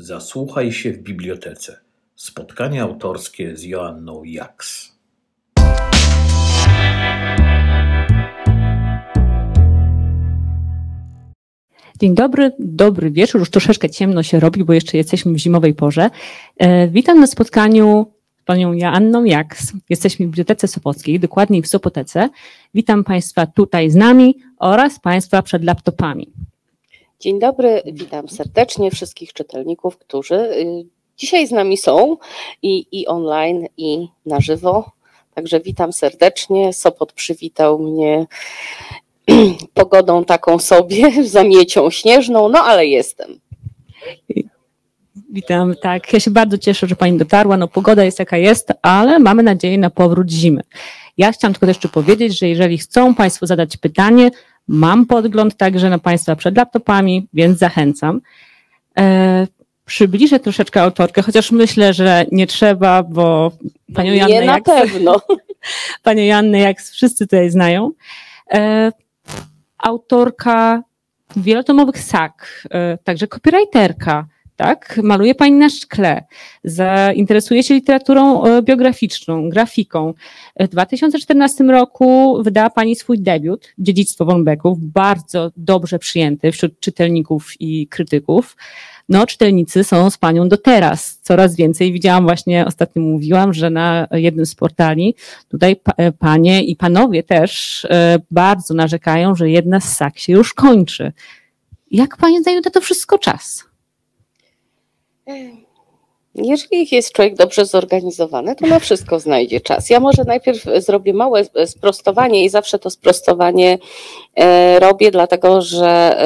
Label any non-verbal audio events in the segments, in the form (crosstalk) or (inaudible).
Zasłuchaj się w bibliotece. Spotkania autorskie z Joanną Jaks. Dzień dobry, dobry wieczór. Już troszeczkę ciemno się robi, bo jeszcze jesteśmy w zimowej porze. E, witam na spotkaniu panią Joanną Jaks. Jesteśmy w Bibliotece Sopockiej, dokładniej w Sopotece. Witam Państwa tutaj z nami oraz Państwa przed laptopami. Dzień dobry, witam serdecznie wszystkich czytelników, którzy y, dzisiaj z nami są i, i online, i na żywo. Także witam serdecznie. Sopot przywitał mnie (clears throat) pogodą taką sobie, (laughs) zamiecią śnieżną, no ale jestem. Witam, tak. Ja się bardzo cieszę, że Pani dotarła. No, pogoda jest jaka jest, ale mamy nadzieję na powrót zimy. Ja chciałam tylko jeszcze powiedzieć, że jeżeli chcą Państwo zadać pytanie, mam podgląd także na Państwa przed laptopami, więc zachęcam. E, przybliżę troszeczkę autorkę, chociaż myślę, że nie trzeba, bo Panią Jannę Nie na jak, pewno. (laughs) Panią Jannę jak wszyscy tutaj znają. E, autorka wielotomowych sag, e, także copywriterka, tak? Maluje pani na szkle, zainteresuje się literaturą e, biograficzną, grafiką. W 2014 roku wydała pani swój debiut, Dziedzictwo Wąbeków, bardzo dobrze przyjęty wśród czytelników i krytyków. No, czytelnicy są z panią do teraz. Coraz więcej widziałam właśnie, ostatnio mówiłam, że na jednym z portali tutaj e, panie i panowie też e, bardzo narzekają, że jedna z sak się już kończy. Jak pani na to wszystko czas? Jeżeli jest człowiek dobrze zorganizowany, to na wszystko znajdzie czas. Ja może najpierw zrobię małe sprostowanie i zawsze to sprostowanie e, robię, dlatego że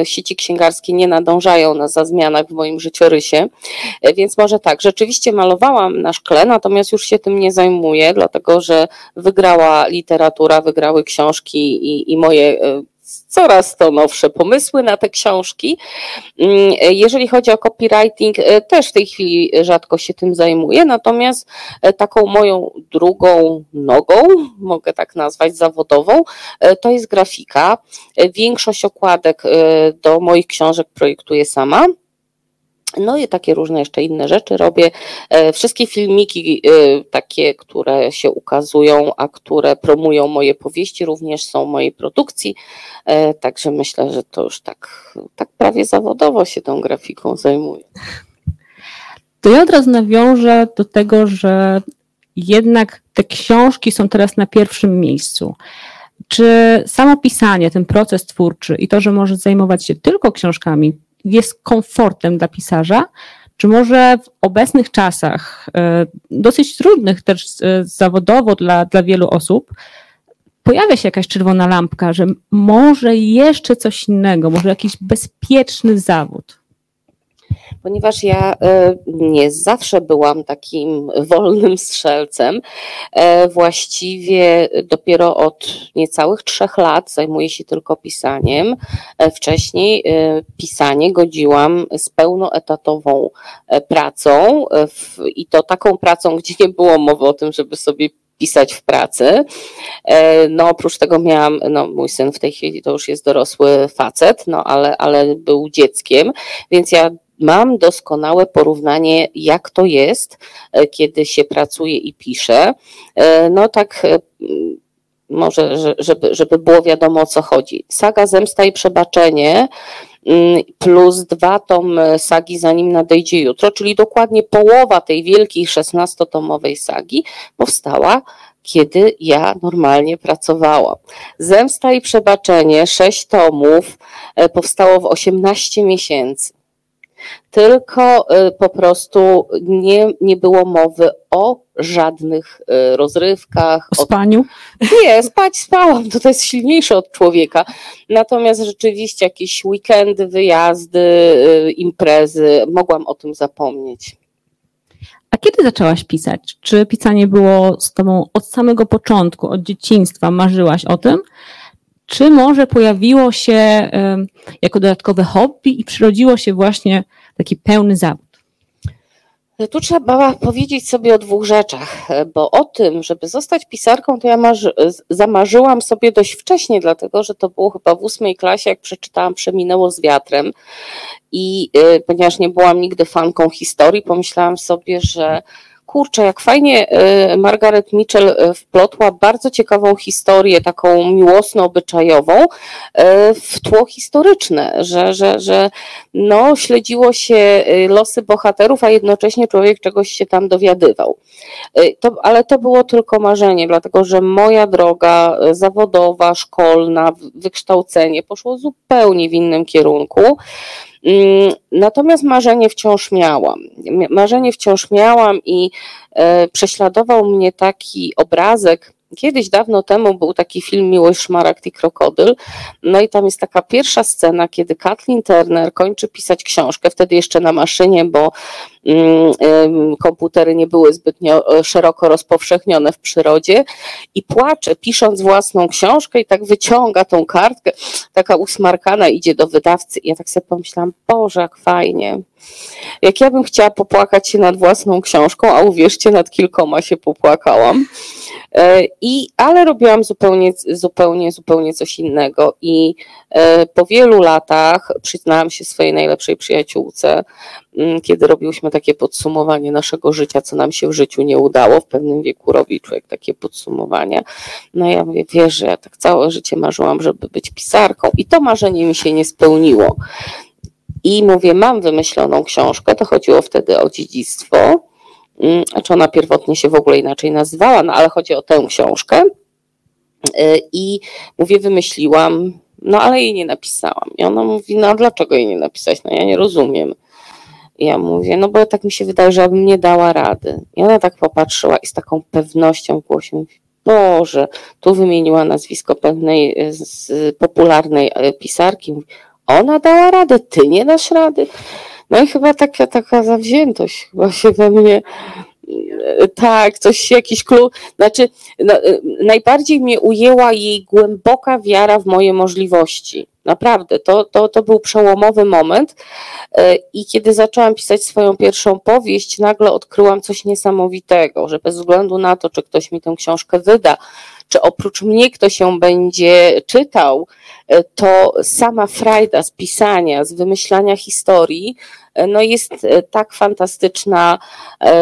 e, sieci księgarskie nie nadążają za zmianach w moim życiorysie. E, więc może tak, rzeczywiście malowałam na szkle, natomiast już się tym nie zajmuję, dlatego że wygrała literatura, wygrały książki i, i moje coraz to nowsze pomysły na te książki. Mm, jeżeli chodzi o copywriting, e, też w tej chwili rzadko się tym zajmuję, natomiast e, taką moją drugą nogą, mogę tak nazwać zawodową, e, to jest grafika. Większość okładek do moich książek projektuję sama. No i takie różne jeszcze inne rzeczy robię. E, wszystkie filmiki, e, takie, które się ukazują, a które promują moje powieści, również są mojej produkcji. E, także myślę, że to już tak, tak prawie zawodowo się tą grafiką zajmuję. To ja od razu nawiążę do tego, że jednak te książki są teraz na pierwszym miejscu. Czy samo pisanie, ten proces twórczy i to, że może zajmować się tylko książkami, jest komfortem dla pisarza, czy może w obecnych czasach, e, dosyć trudnych też e, zawodowo dla, dla wielu osób, pojawia się jakaś czerwona lampka, że może jeszcze coś innego, może jakiś bezpieczny zawód? Ponieważ ja e, nie zawsze byłam takim (laughs) wolnym strzelcem. E, właściwie dopiero od niecałych trzech lat zajmuję się tylko pisaniem. E, wcześniej pisanie godziłam z pełnoetatową pracą i to taką pracą, (laughs) gdzie nie było mowy o tym, żeby sobie pisać w pracy. No oprócz tego miałam, no mój syn w tej chwili to już jest dorosły facet, no ale, ale był dzieckiem, więc ja mam doskonałe porównanie, jak to jest, e, kiedy się pracuje i pisze. E, no tak e, może, żeby, żeby było wiadomo o co chodzi. Saga Zemsta i Przebaczenie mm, plus dwa tom sagi Zanim nadejdzie jutro, czyli dokładnie połowa tej wielkiej 16-tomowej sagi powstała kiedy ja normalnie pracowałam. Zemsta i Przebaczenie, sześć tomów, powstało w 18 miesięcy tylko y, po prostu nie, nie było mowy o żadnych y, rozrywkach. O spaniu? Nie, spać spałam, to, to jest silniejsze od człowieka. Natomiast rzeczywiście jakieś weekendy, wyjazdy, y, imprezy, mogłam o tym zapomnieć. A kiedy zaczęłaś pisać? Czy pisanie było z tobą od samego początku, od dzieciństwa? Marzyłaś o tym? Czy może pojawiło się jako dodatkowe hobby i przyrodziło się właśnie taki pełny zawód? Tu trzeba powiedzieć sobie o dwóch rzeczach, bo o tym, żeby zostać pisarką, to ja marzy, zamarzyłam sobie dość wcześnie, dlatego że to było chyba w ósmej klasie, jak przeczytałam Przeminęło z wiatrem. I y, ponieważ nie byłam nigdy fanką historii, pomyślałam sobie, że kurczę, jak fajnie y, Margaret Mitchell y, wplotła bardzo ciekawą historię, taką miłosno-obyczajową y, w tło historyczne, że, że, że no, śledziło się losy bohaterów, a jednocześnie człowiek czegoś się tam dowiadywał. To, ale to było tylko marzenie, dlatego że moja droga zawodowa, szkolna, wykształcenie poszło zupełnie w innym kierunku. Mm, natomiast marzenie wciąż miałam. Marzenie wciąż miałam i e, prześladował mnie taki obrazek Kiedyś, dawno temu był taki film Miłość, Szmaragd i Krokodyl. No i tam jest taka pierwsza scena, kiedy Kathleen Turner kończy pisać książkę, wtedy jeszcze na maszynie, bo mm, komputery nie były zbytnio e, szeroko rozpowszechnione w przyrodzie i płacze, pisząc własną książkę i tak wyciąga tą kartkę, taka usmarkana idzie do wydawcy i ja tak sobie pomyślałam, Boże, jak fajnie. Jak ja bym chciała popłakać się nad własną książką, a uwierzcie, nad kilkoma się popłakałam. E, I, ale robiłam zupełnie, zupełnie, zupełnie coś innego. I e, po wielu latach przyznałam się swojej najlepszej przyjaciółce, mm, kiedy robiłyśmy takie podsumowanie naszego życia, co nam się w życiu nie udało. W pewnym wieku robi człowiek takie podsumowanie. No ja mówię, wiesz, że ja tak całe życie marzyłam, żeby być pisarką i to marzenie mi się nie spełniło. I mówię, mam wymyśloną książkę, to chodziło wtedy o dziedzictwo, mm, znaczy ona pierwotnie się w ogóle inaczej nazywała, no ale chodzi o tę książkę. Y, I mówię, wymyśliłam, no ale jej nie napisałam. I ona mówi, no dlaczego jej nie napisać? No ja nie rozumiem. I ja mówię, no bo tak mi się wydaje, że bym nie dała rady. I ona tak popatrzyła i z taką pewnością w głosie mówi, Boże, tu wymieniła nazwisko pewnej popularnej e, pisarki. Mówi, ona dała radę, ty nie dasz rady. No i chyba taka, taka zawziętość chyba się we mnie tak, coś, jakiś klucz. Znaczy, no, najbardziej mnie ujęła jej głęboka wiara w moje możliwości. Naprawdę, to, to, to był przełomowy moment. E, I kiedy zaczęłam pisać swoją pierwszą powieść, nagle odkryłam coś niesamowitego, że bez względu na to, czy ktoś mi tę książkę wyda, czy oprócz mnie ktoś ją będzie czytał, e, to sama frajda z pisania, z wymyślania historii, e, no jest tak fantastyczna,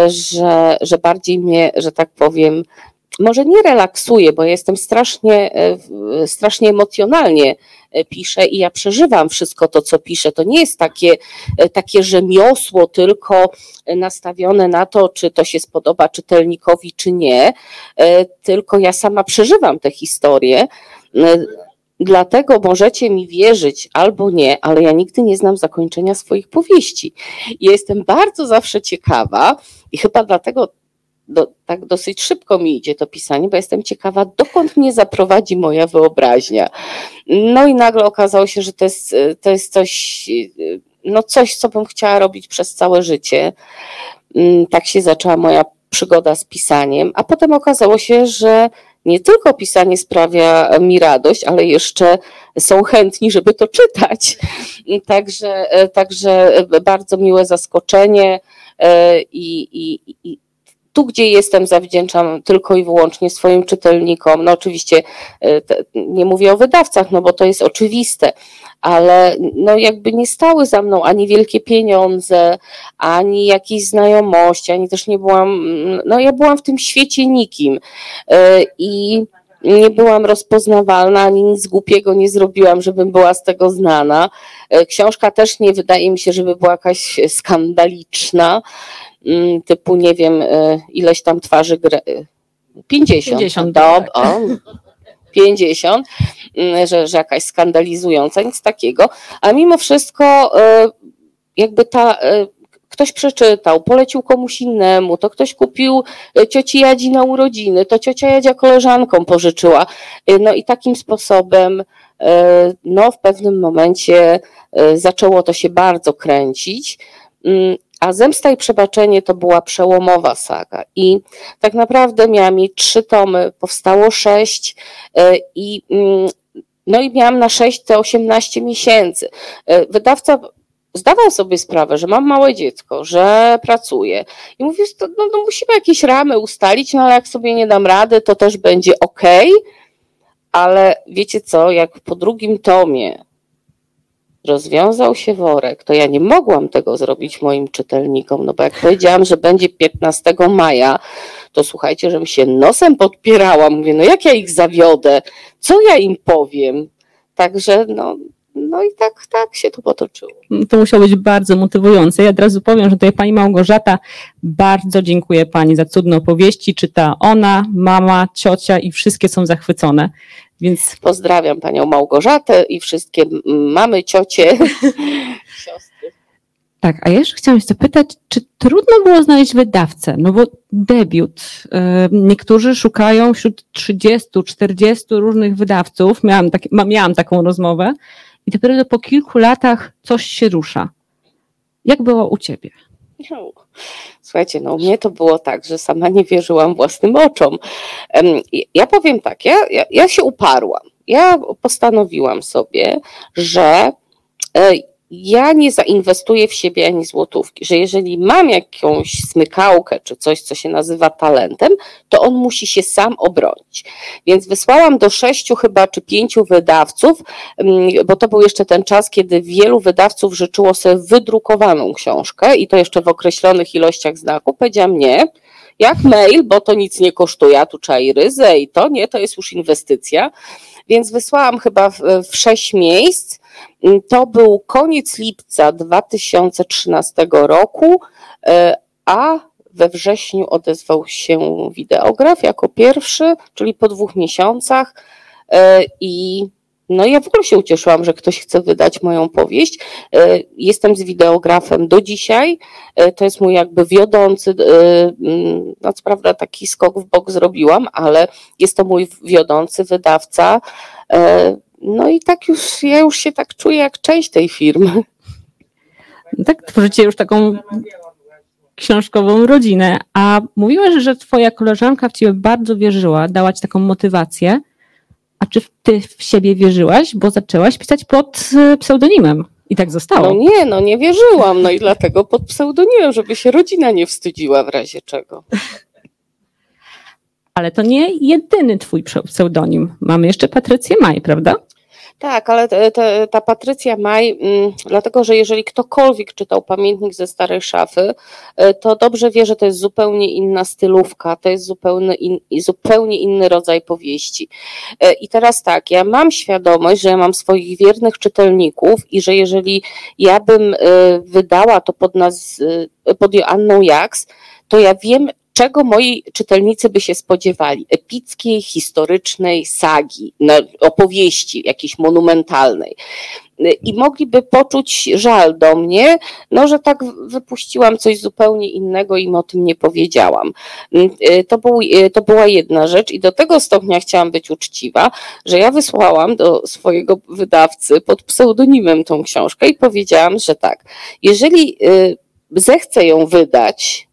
że, że bardziej mnie, że tak powiem, może nie relaksuje, bo jestem strasznie, strasznie emocjonalnie piszę i ja przeżywam wszystko to, co piszę. To nie jest takie, takie rzemiosło tylko nastawione na to, czy to się spodoba czytelnikowi, czy nie, tylko ja sama przeżywam tę historię. Dlatego możecie mi wierzyć albo nie, ale ja nigdy nie znam zakończenia swoich powieści. jestem bardzo zawsze ciekawa i chyba dlatego do, tak dosyć szybko mi idzie to pisanie, bo jestem ciekawa, dokąd mnie zaprowadzi moja wyobraźnia. No i nagle okazało się, że to jest, to jest coś, no coś, co bym chciała robić przez całe życie. Mm, tak się zaczęła moja przygoda z pisaniem, a potem okazało się, że nie tylko pisanie sprawia mi radość, ale jeszcze są chętni, żeby to czytać. Także, także bardzo miłe zaskoczenie e, i, i, i tu, gdzie jestem, zawdzięczam tylko i wyłącznie swoim czytelnikom. No oczywiście e, nie mówię o wydawcach, no bo to jest oczywiste, ale no jakby nie stały za mną ani wielkie pieniądze, ani jakieś znajomości, ani też nie byłam, no ja byłam w tym świecie nikim e, i nie byłam rozpoznawalna, ani nic głupiego nie zrobiłam, żebym była z tego znana. E, książka też nie wydaje mi się, żeby była jakaś skandaliczna. Mm, typu, nie wiem, e, ileś tam twarzy gry. 50. 50 Dob, o, 50, mm, że, że jakaś skandalizująca, nic takiego. A mimo wszystko, e, jakby ta ktoś przeczytał, polecił komuś innemu, to ktoś kupił cioci Jadzi na urodziny, to ciocia Jadzia koleżankom pożyczyła. No i takim sposobem no w pewnym momencie zaczęło to się bardzo kręcić. A Zemsta i Przebaczenie to była przełomowa saga. I tak naprawdę miałam mieć trzy tomy, powstało sześć e, i mm, no i miałam na sześć te osiemnaście miesięcy. E, wydawca zdawał sobie sprawę, że mam małe dziecko, że pracuję i mówię, no, no musimy jakieś ramy ustalić, no ale jak sobie nie dam rady, to też będzie ok, ale wiecie co, jak po drugim tomie rozwiązał się worek, to ja nie mogłam tego zrobić moim czytelnikom, no bo jak powiedziałam, że będzie 15 maja, to słuchajcie, żebym się nosem podpierała, mówię, no jak ja ich zawiodę, co ja im powiem, także no, no i tak, tak się to potoczyło. To musiało być bardzo motywujące. Ja od razu powiem, że tutaj pani Małgorzata, bardzo dziękuję pani za cudne opowieści. Czyta ona, mama, ciocia i wszystkie są zachwycone. Więc pozdrawiam panią Małgorzatę i wszystkie mamy, ciocie, (laughs) siostry. Tak, a jeszcze chciałam się zapytać, czy trudno było znaleźć wydawcę? No bo debiut. Niektórzy szukają wśród 30, 40 różnych wydawców. Miałam, tak, miałam taką rozmowę i dopiero po kilku latach coś się rusza. Jak było u ciebie? No, słuchajcie, no u mnie to było tak, że sama nie wierzyłam własnym oczom. Ja powiem tak, ja, ja, ja się uparłam. Ja postanowiłam sobie, że e, ja nie zainwestuję w siebie ani złotówki, że jeżeli mam jakąś smykałkę czy coś, co się nazywa talentem, to on musi się sam obronić. Więc wysłałam do sześciu chyba czy pięciu wydawców, mm, bo to był jeszcze ten czas, kiedy wielu wydawców życzyło sobie wydrukowaną książkę i to jeszcze w określonych ilościach znaków. Powiedziałam nie, jak mail, bo to nic nie kosztuje, a tu trzeba i ryzę i to nie, to jest już inwestycja. Więc wysłałam chyba w, w sześć miejsc to był koniec lipca 2013 roku, e, a we wrześniu odezwał się wideograf jako pierwszy, czyli po dwóch miesiącach. E, I no ja w ogóle się ucieszyłam, że ktoś chce wydać moją powieść. Jestem z wideografem do dzisiaj. To jest mój jakby wiodący, no co prawda taki skok w bok zrobiłam, ale jest to mój wiodący wydawca. No i tak już, ja już się tak czuję jak część tej firmy. No tak, tworzycie już taką książkową rodzinę, a mówiłaś, że twoja koleżanka w ciebie bardzo wierzyła, dała ci taką motywację. A czy ty w siebie wierzyłaś, bo zaczęłaś pisać pod e, pseudonimem? I tak zostało. No nie, no nie wierzyłam, no i dlatego pod pseudonimem, żeby się rodzina nie wstydziła w razie czego. Ale to nie jedyny twój pseudonim. Mamy jeszcze Patrycję Maj, prawda? Tak, ale te, te, ta Patrycja Maj, mm, dlatego że jeżeli ktokolwiek czytał pamiętnik ze starej szafy, y, to dobrze wie, że to jest zupełnie inna stylówka, to jest zupełnie, in, zupełnie inny rodzaj powieści. Y, I teraz tak, ja mam świadomość, że ja mam swoich wiernych czytelników i że jeżeli ja bym y, wydała to pod nas, pod Joanną Jaks, to ja wiem, czego moi czytelnicy by się spodziewali? Epickiej, historycznej sagi, opowieści jakiejś monumentalnej. I mogliby poczuć żal do mnie, no, że tak wypuściłam coś zupełnie innego i im o tym nie powiedziałam. To, był, to była jedna rzecz, i do tego stopnia chciałam być uczciwa, że ja wysłałam do swojego wydawcy pod pseudonimem tą książkę i powiedziałam, że tak, jeżeli y, zechce ją wydać,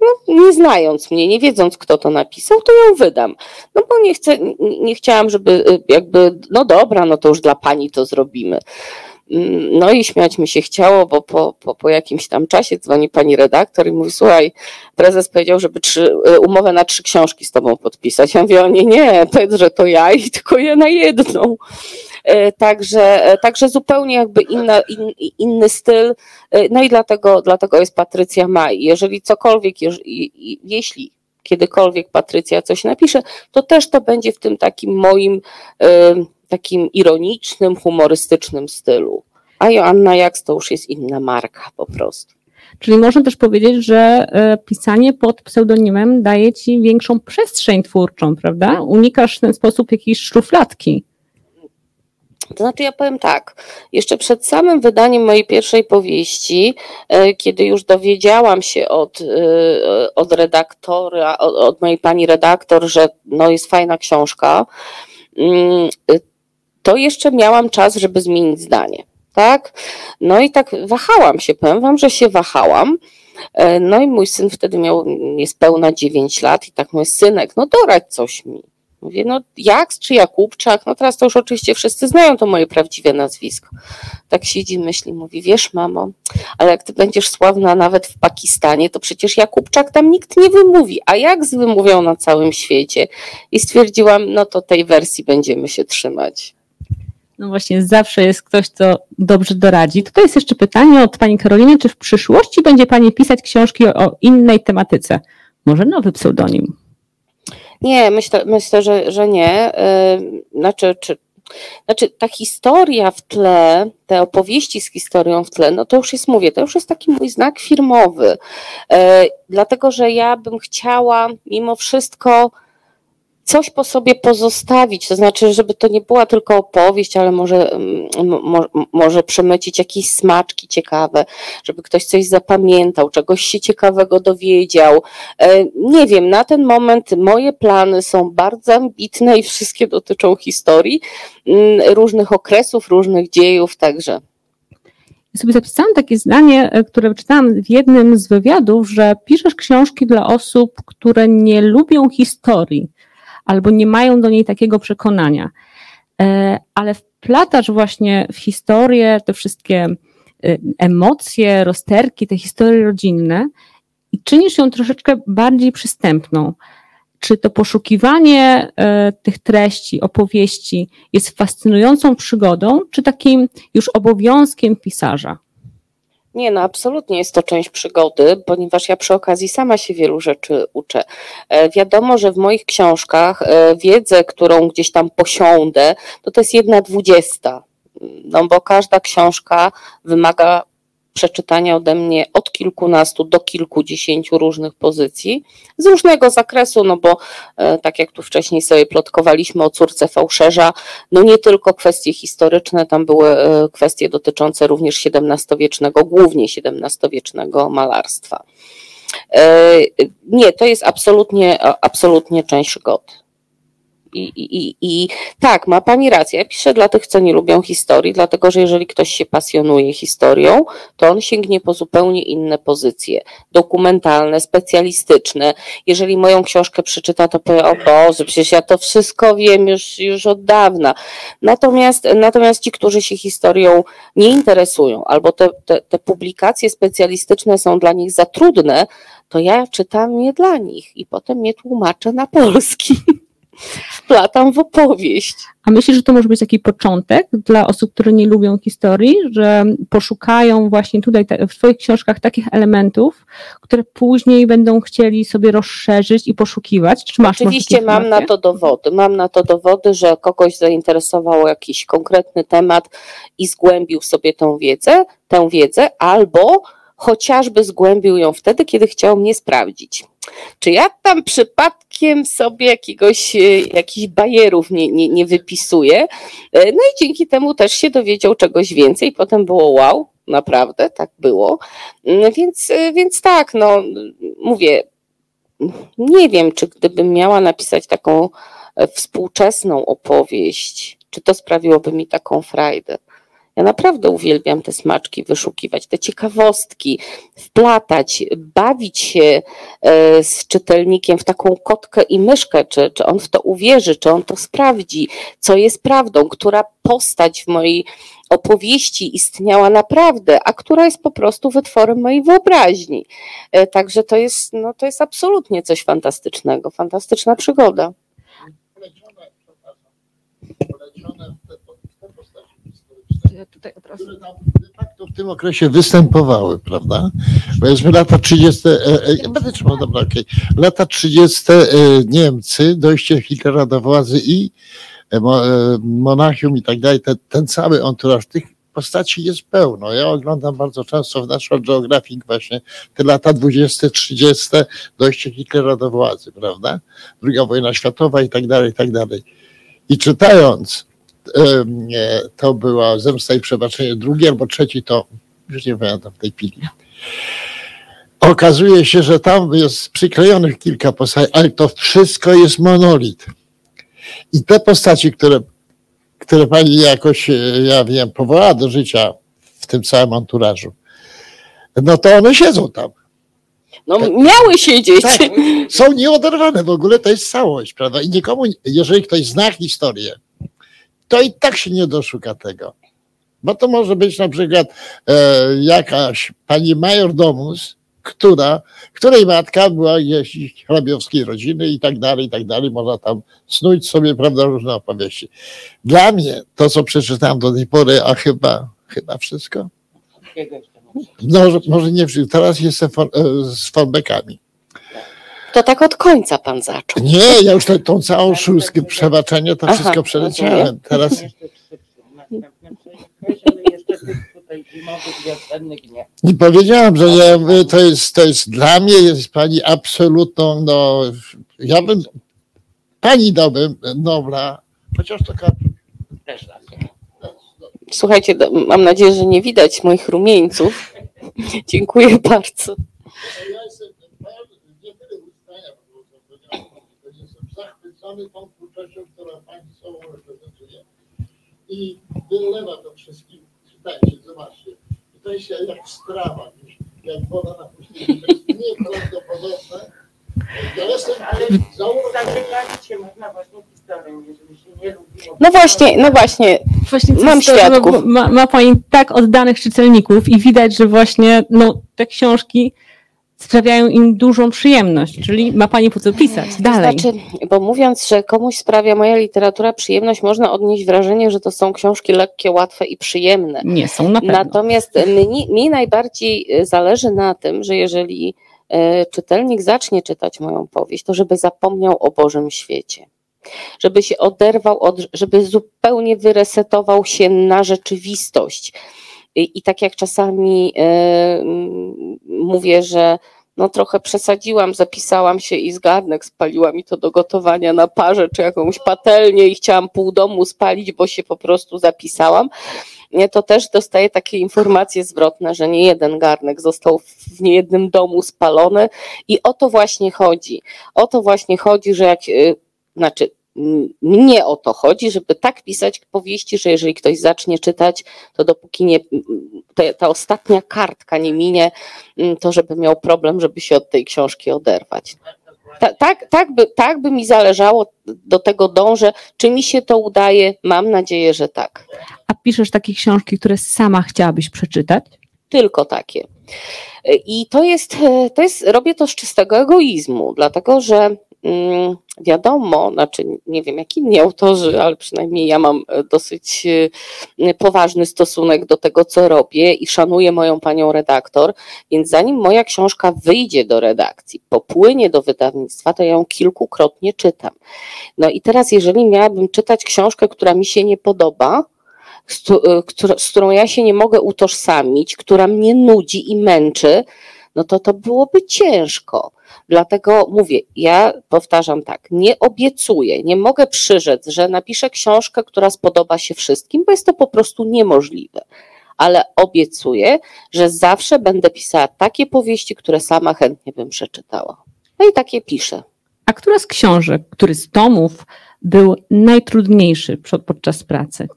no, nie znając mnie, nie wiedząc, kto to napisał, to ją wydam. No bo nie, chcę, nie chciałam, żeby y, jakby, no dobra, no to już dla pani to zrobimy. No i śmiać mi się chciało, bo po, po, po jakimś tam czasie dzwoni pani redaktor i mówi, słuchaj, prezes powiedział, żeby trzy, y, umowę na trzy książki z tobą podpisać. Ja mówię, o nie, nie, powiedz, że to ja i (laughs) tylko ja na jedną. E, także, e, także zupełnie jakby inna, in, inny styl. E, no i dlatego, dlatego jest Patrycja Maj. Jeżeli cokolwiek, jeśli kiedykolwiek Patrycja coś napisze, to też to będzie w tym takim moim takim ironicznym, humorystycznym stylu. A Joanna Jaks to już jest inna marka po prostu. Czyli można też powiedzieć, że pisanie pod pseudonimem daje ci większą przestrzeń twórczą, prawda? Unikasz w ten sposób jakiejś szufladki. To znaczy, ja powiem tak, jeszcze przed samym wydaniem mojej pierwszej powieści, e, kiedy już dowiedziałam się od, e, od redaktora, od, od mojej pani redaktor, że no jest fajna książka, mm, to jeszcze miałam czas, żeby zmienić zdanie. Tak? No i tak wahałam się, powiem wam, że się wahałam. E, no i mój syn wtedy miał niespełna 9 lat i tak mój synek, no doradź coś mi. Mówię, no Jaks czy Jakubczak? No teraz to już oczywiście wszyscy znają to moje prawdziwe nazwisko. Tak siedzi, myśli, mówi, wiesz mamo, ale jak ty będziesz sławna nawet w Pakistanie, to przecież Jakubczak tam nikt nie wymówi, a Jaks wymówią na całym świecie. I stwierdziłam, no to tej wersji będziemy się trzymać. No właśnie, zawsze jest ktoś, kto dobrze doradzi. Tutaj jest jeszcze pytanie od pani Karoliny, czy w przyszłości będzie pani pisać książki o, innej tematyce? Może nowy pseudonim? Nie, myślę, myślę że, że nie. Znaczy, czy, znaczy, ta historia w tle, te opowieści z historią w tle, no to już jest, mówię, to już jest taki mój znak firmowy. Dlatego, że ja bym chciała mimo wszystko coś po sobie pozostawić, to znaczy, żeby to nie była tylko opowieść, ale może, mm, mo, może przemycić jakieś smaczki ciekawe, żeby ktoś coś zapamiętał, czegoś się ciekawego dowiedział. E, nie wiem, na ten moment moje plany są bardzo ambitne i wszystkie dotyczą historii, mm, różnych okresów, różnych dziejów, także. Ja sobie zapisałam takie zdanie, e, które czytałam w jednym z wywiadów, że piszesz książki dla osób, które nie lubią historii albo nie mają do niej takiego przekonania. E, ale wplatasz właśnie w historię te wszystkie e, emocje, rozterki, te historie rodzinne i czynisz ją troszeczkę bardziej przystępną. Czy to poszukiwanie e, tych treści, opowieści jest fascynującą przygodą, czy takim już obowiązkiem pisarza? Nie, no absolutnie jest to część przygody, ponieważ ja przy okazji sama się wielu rzeczy uczę. E, wiadomo, że w moich książkach e, wiedzę, którą gdzieś tam posiądę, to to jest jedna dwudziesta. No bo każda książka wymaga przeczytania ode mnie od kilkunastu do kilkudziesięciu różnych pozycji z różnego zakresu, no bo e, tak jak tu wcześniej sobie plotkowaliśmy o córce fałszerza, no nie tylko kwestie historyczne, tam były e, kwestie dotyczące również XVII-wiecznego, głównie XVII-wiecznego malarstwa. E, nie, to jest absolutnie, absolutnie część szkody. I, i, I tak, ma Pani rację. Ja piszę dla tych, co nie lubią historii, dlatego że jeżeli ktoś się pasjonuje historią, to on sięgnie po zupełnie inne pozycje dokumentalne, specjalistyczne. Jeżeli moją książkę przeczyta, to powie: O Boże, przecież ja to wszystko wiem już, już od dawna. Natomiast, natomiast ci, którzy się historią nie interesują, albo te, te, te publikacje specjalistyczne są dla nich za trudne, to ja czytam je dla nich i potem je tłumaczę na polski. (laughs) wplatam w opowieść. A myślisz, że to może być taki początek dla osób, które nie lubią historii, że poszukają właśnie tutaj w Twoich książkach takich elementów, które później będą chcieli sobie rozszerzyć i poszukiwać? Czy masz Oczywiście mam na to dowody. Mam na to dowody, że kogoś zainteresował jakiś konkretny temat i zgłębił sobie tą wiedzę, tę wiedzę, albo chociażby zgłębił ją wtedy, kiedy chciał mnie sprawdzić. Czy ja tam przypadkiem sobie jakiegoś, e, jakichś bajerów nie, nie, nie wypisuję? E, no i dzięki temu też się dowiedział czegoś więcej. Potem było wow, naprawdę tak było. Mm, więc, e, więc tak, no mówię, nie wiem, czy gdybym miała napisać taką współczesną opowieść, czy to sprawiłoby mi taką frajdę. Ja naprawdę uwielbiam te smaczki wyszukiwać, te ciekawostki, wplatać, bawić się e, z czytelnikiem w taką kotkę i myszkę, czy, czy on w to uwierzy, czy on to sprawdzi, co jest prawdą, która postać w mojej opowieści istniała naprawdę, a która jest po prostu wytworem mojej wyobraźni. E, także to jest, no, to jest absolutnie coś fantastycznego, fantastyczna przygoda. Polecione, tutaj od razu... facto w tym okresie występowały, prawda? Powiedzmy lata 30. E, e, będę trzymał, dobra. Lata 30. E, Niemcy, dojście Hitlera do władzy i Monachium i tak dalej, ten, ten cały entourage tych postaci jest pełno. Ja oglądam bardzo często w National Geographic właśnie te lata 20, 30, dojście Hitlera do władzy, prawda? Druga wojna światowa i tak dalej, i tak dalej. I czytając to była Zemsta i Przebaczenie drugi albo trzeci to, już nie pamiętam w tej chwili. Okazuje się, że tam jest przyklejonych kilka postaci, ale to wszystko jest monolit. I te postaci, które, które pani jakoś, ja wiem, powołała do życia w tym całym anturażu, no to one siedzą tam. No miały siedzieć. Tak, są nieoderwane w ogóle, to jest całość, prawda? I nikomu, jeżeli ktoś zna historię, to i tak się nie doszuka tego. Bo to może być na przykład e, jakaś pani major domus, która, której matka była jeździć hrabiowskiej rodziny i tak dalej, i tak dalej. Można tam snuć sobie, prawda, różne opowieści. Dla mnie to, co przeczytałem do tej pory, a chyba, chyba wszystko. No, może nie wszystko. Teraz jestem e, z fallbackami. To tak od końca pan zaczął. Nie, ja już tę- tą całą szóstkę przebaczenie to Aha, wszystko przeleciałem. Teraz nie powiedziałam, że nie, to, jest, to jest dla mnie jest pani absolutną, no ja bym pani dałbym Nobla, chociaż to ka- Słuchajcie, do- mam nadzieję, że nie widać moich rumieńców. Dziękuję bardzo. Ja jestem nie tyle uznania, bo jestem którą pani sobą reprezentuje i wylewa to wszystkim. Czytajcie, zobaczcie. I to jest jak strawa, jak woda na pustyni. To jest nieprawdopodobne. Ja jestem założony. Zaczekać się można właśnie historią, jeżeli się nie lubiło. No właśnie, no właśnie. Właśnie Mam to, świadków. Ma, ma Pani tak oddanych czytelników i widać, że właśnie no, te książki sprawiają im dużą przyjemność, czyli ma Pani po co pisać dalej. To znaczy, bo mówiąc, że komuś sprawia moja literatura przyjemność, można odnieść wrażenie, że to są książki lekkie, łatwe i przyjemne. Nie są na pewno. Natomiast mi, mi najbardziej e, zależy na tym, że jeżeli e, czytelnik zacznie czytać moją powieść, to żeby zapomniał o Bożym świecie. Żeby się oderwał, od, żeby zupełnie wyresetował się na rzeczywistość. I, tak jak czasami e, mówię, że no trochę przesadziłam, zapisałam się i z garnek spaliła mi to do gotowania na parze czy jakąś patelnię i chciałam pół domu spalić, bo się po prostu zapisałam to też dostaję takie informacje zwrotne, że nie jeden garnek został w niejednym domu spalony i o to właśnie chodzi. O to właśnie chodzi, że jak, y, znaczy mnie o to chodzi, żeby tak pisać powieści, że jeżeli ktoś zacznie czytać, to dopóki nie, te, ta ostatnia kartka nie minie, m, to żeby miał problem, żeby się od tej książki oderwać. Ta, tak, tak, by, tak by mi zależało, do tego dążę. Czy mi się to udaje? Mam nadzieję, że tak. A piszesz takie książki, które sama chciałabyś przeczytać? tylko takie. I to jest, to jest, robię to z czystego egoizmu, dlatego że mm, wiadomo, znaczy nie wiem jak inni autorzy, ale przynajmniej ja mam dosyć e, poważny stosunek do tego, co robię i szanuję moją panią redaktor, więc zanim moja książka wyjdzie do redakcji, popłynie do wydawnictwa, to ja ją kilkukrotnie czytam. No i teraz, jeżeli miałabym czytać książkę, która mi się nie podoba, która- z którą ja się nie mogę utożsamić, która mnie nudzi i męczy, no to to byłoby ciężko. Dlatego mówię, ja powtarzam tak, nie obiecuję, nie mogę przyrzec, że napiszę książkę, która spodoba się wszystkim, bo jest to po prostu niemożliwe. Ale obiecuję, że zawsze będę pisała takie powieści, które sama chętnie bym przeczytała. No i takie piszę. A która z książek, który z tomów był najtrudniejszy podczas pracy?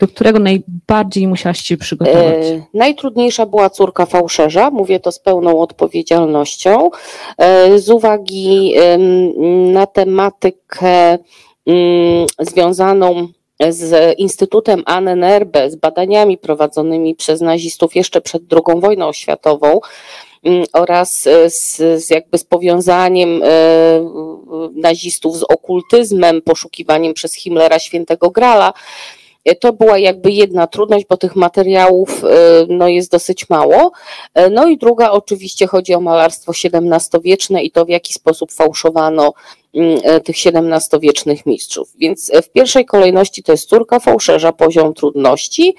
Do którego najbardziej musiałaś się przygotować? E, najtrudniejsza była córka fałszerza, mówię to z pełną odpowiedzialnością, e, z uwagi em, na tematykę mm, związaną z Instytutem Annenerbe, z badaniami prowadzonymi przez nazistów jeszcze przed II wojną światową mm, oraz e, z, z jakby z powiązaniem e, nazistów z okultyzmem, poszukiwaniem przez Himmlera świętego Grala. E, To była jakby jedna trudność, bo tych materiałów e, no, jest dosyć mało. E, No i druga oczywiście chodzi o malarstwo XVII-wieczne i to w jaki sposób fałszowano mm, tych XVII-wiecznych mistrzów. Więc w pierwszej kolejności to jest córka fałszerza, poziom trudności,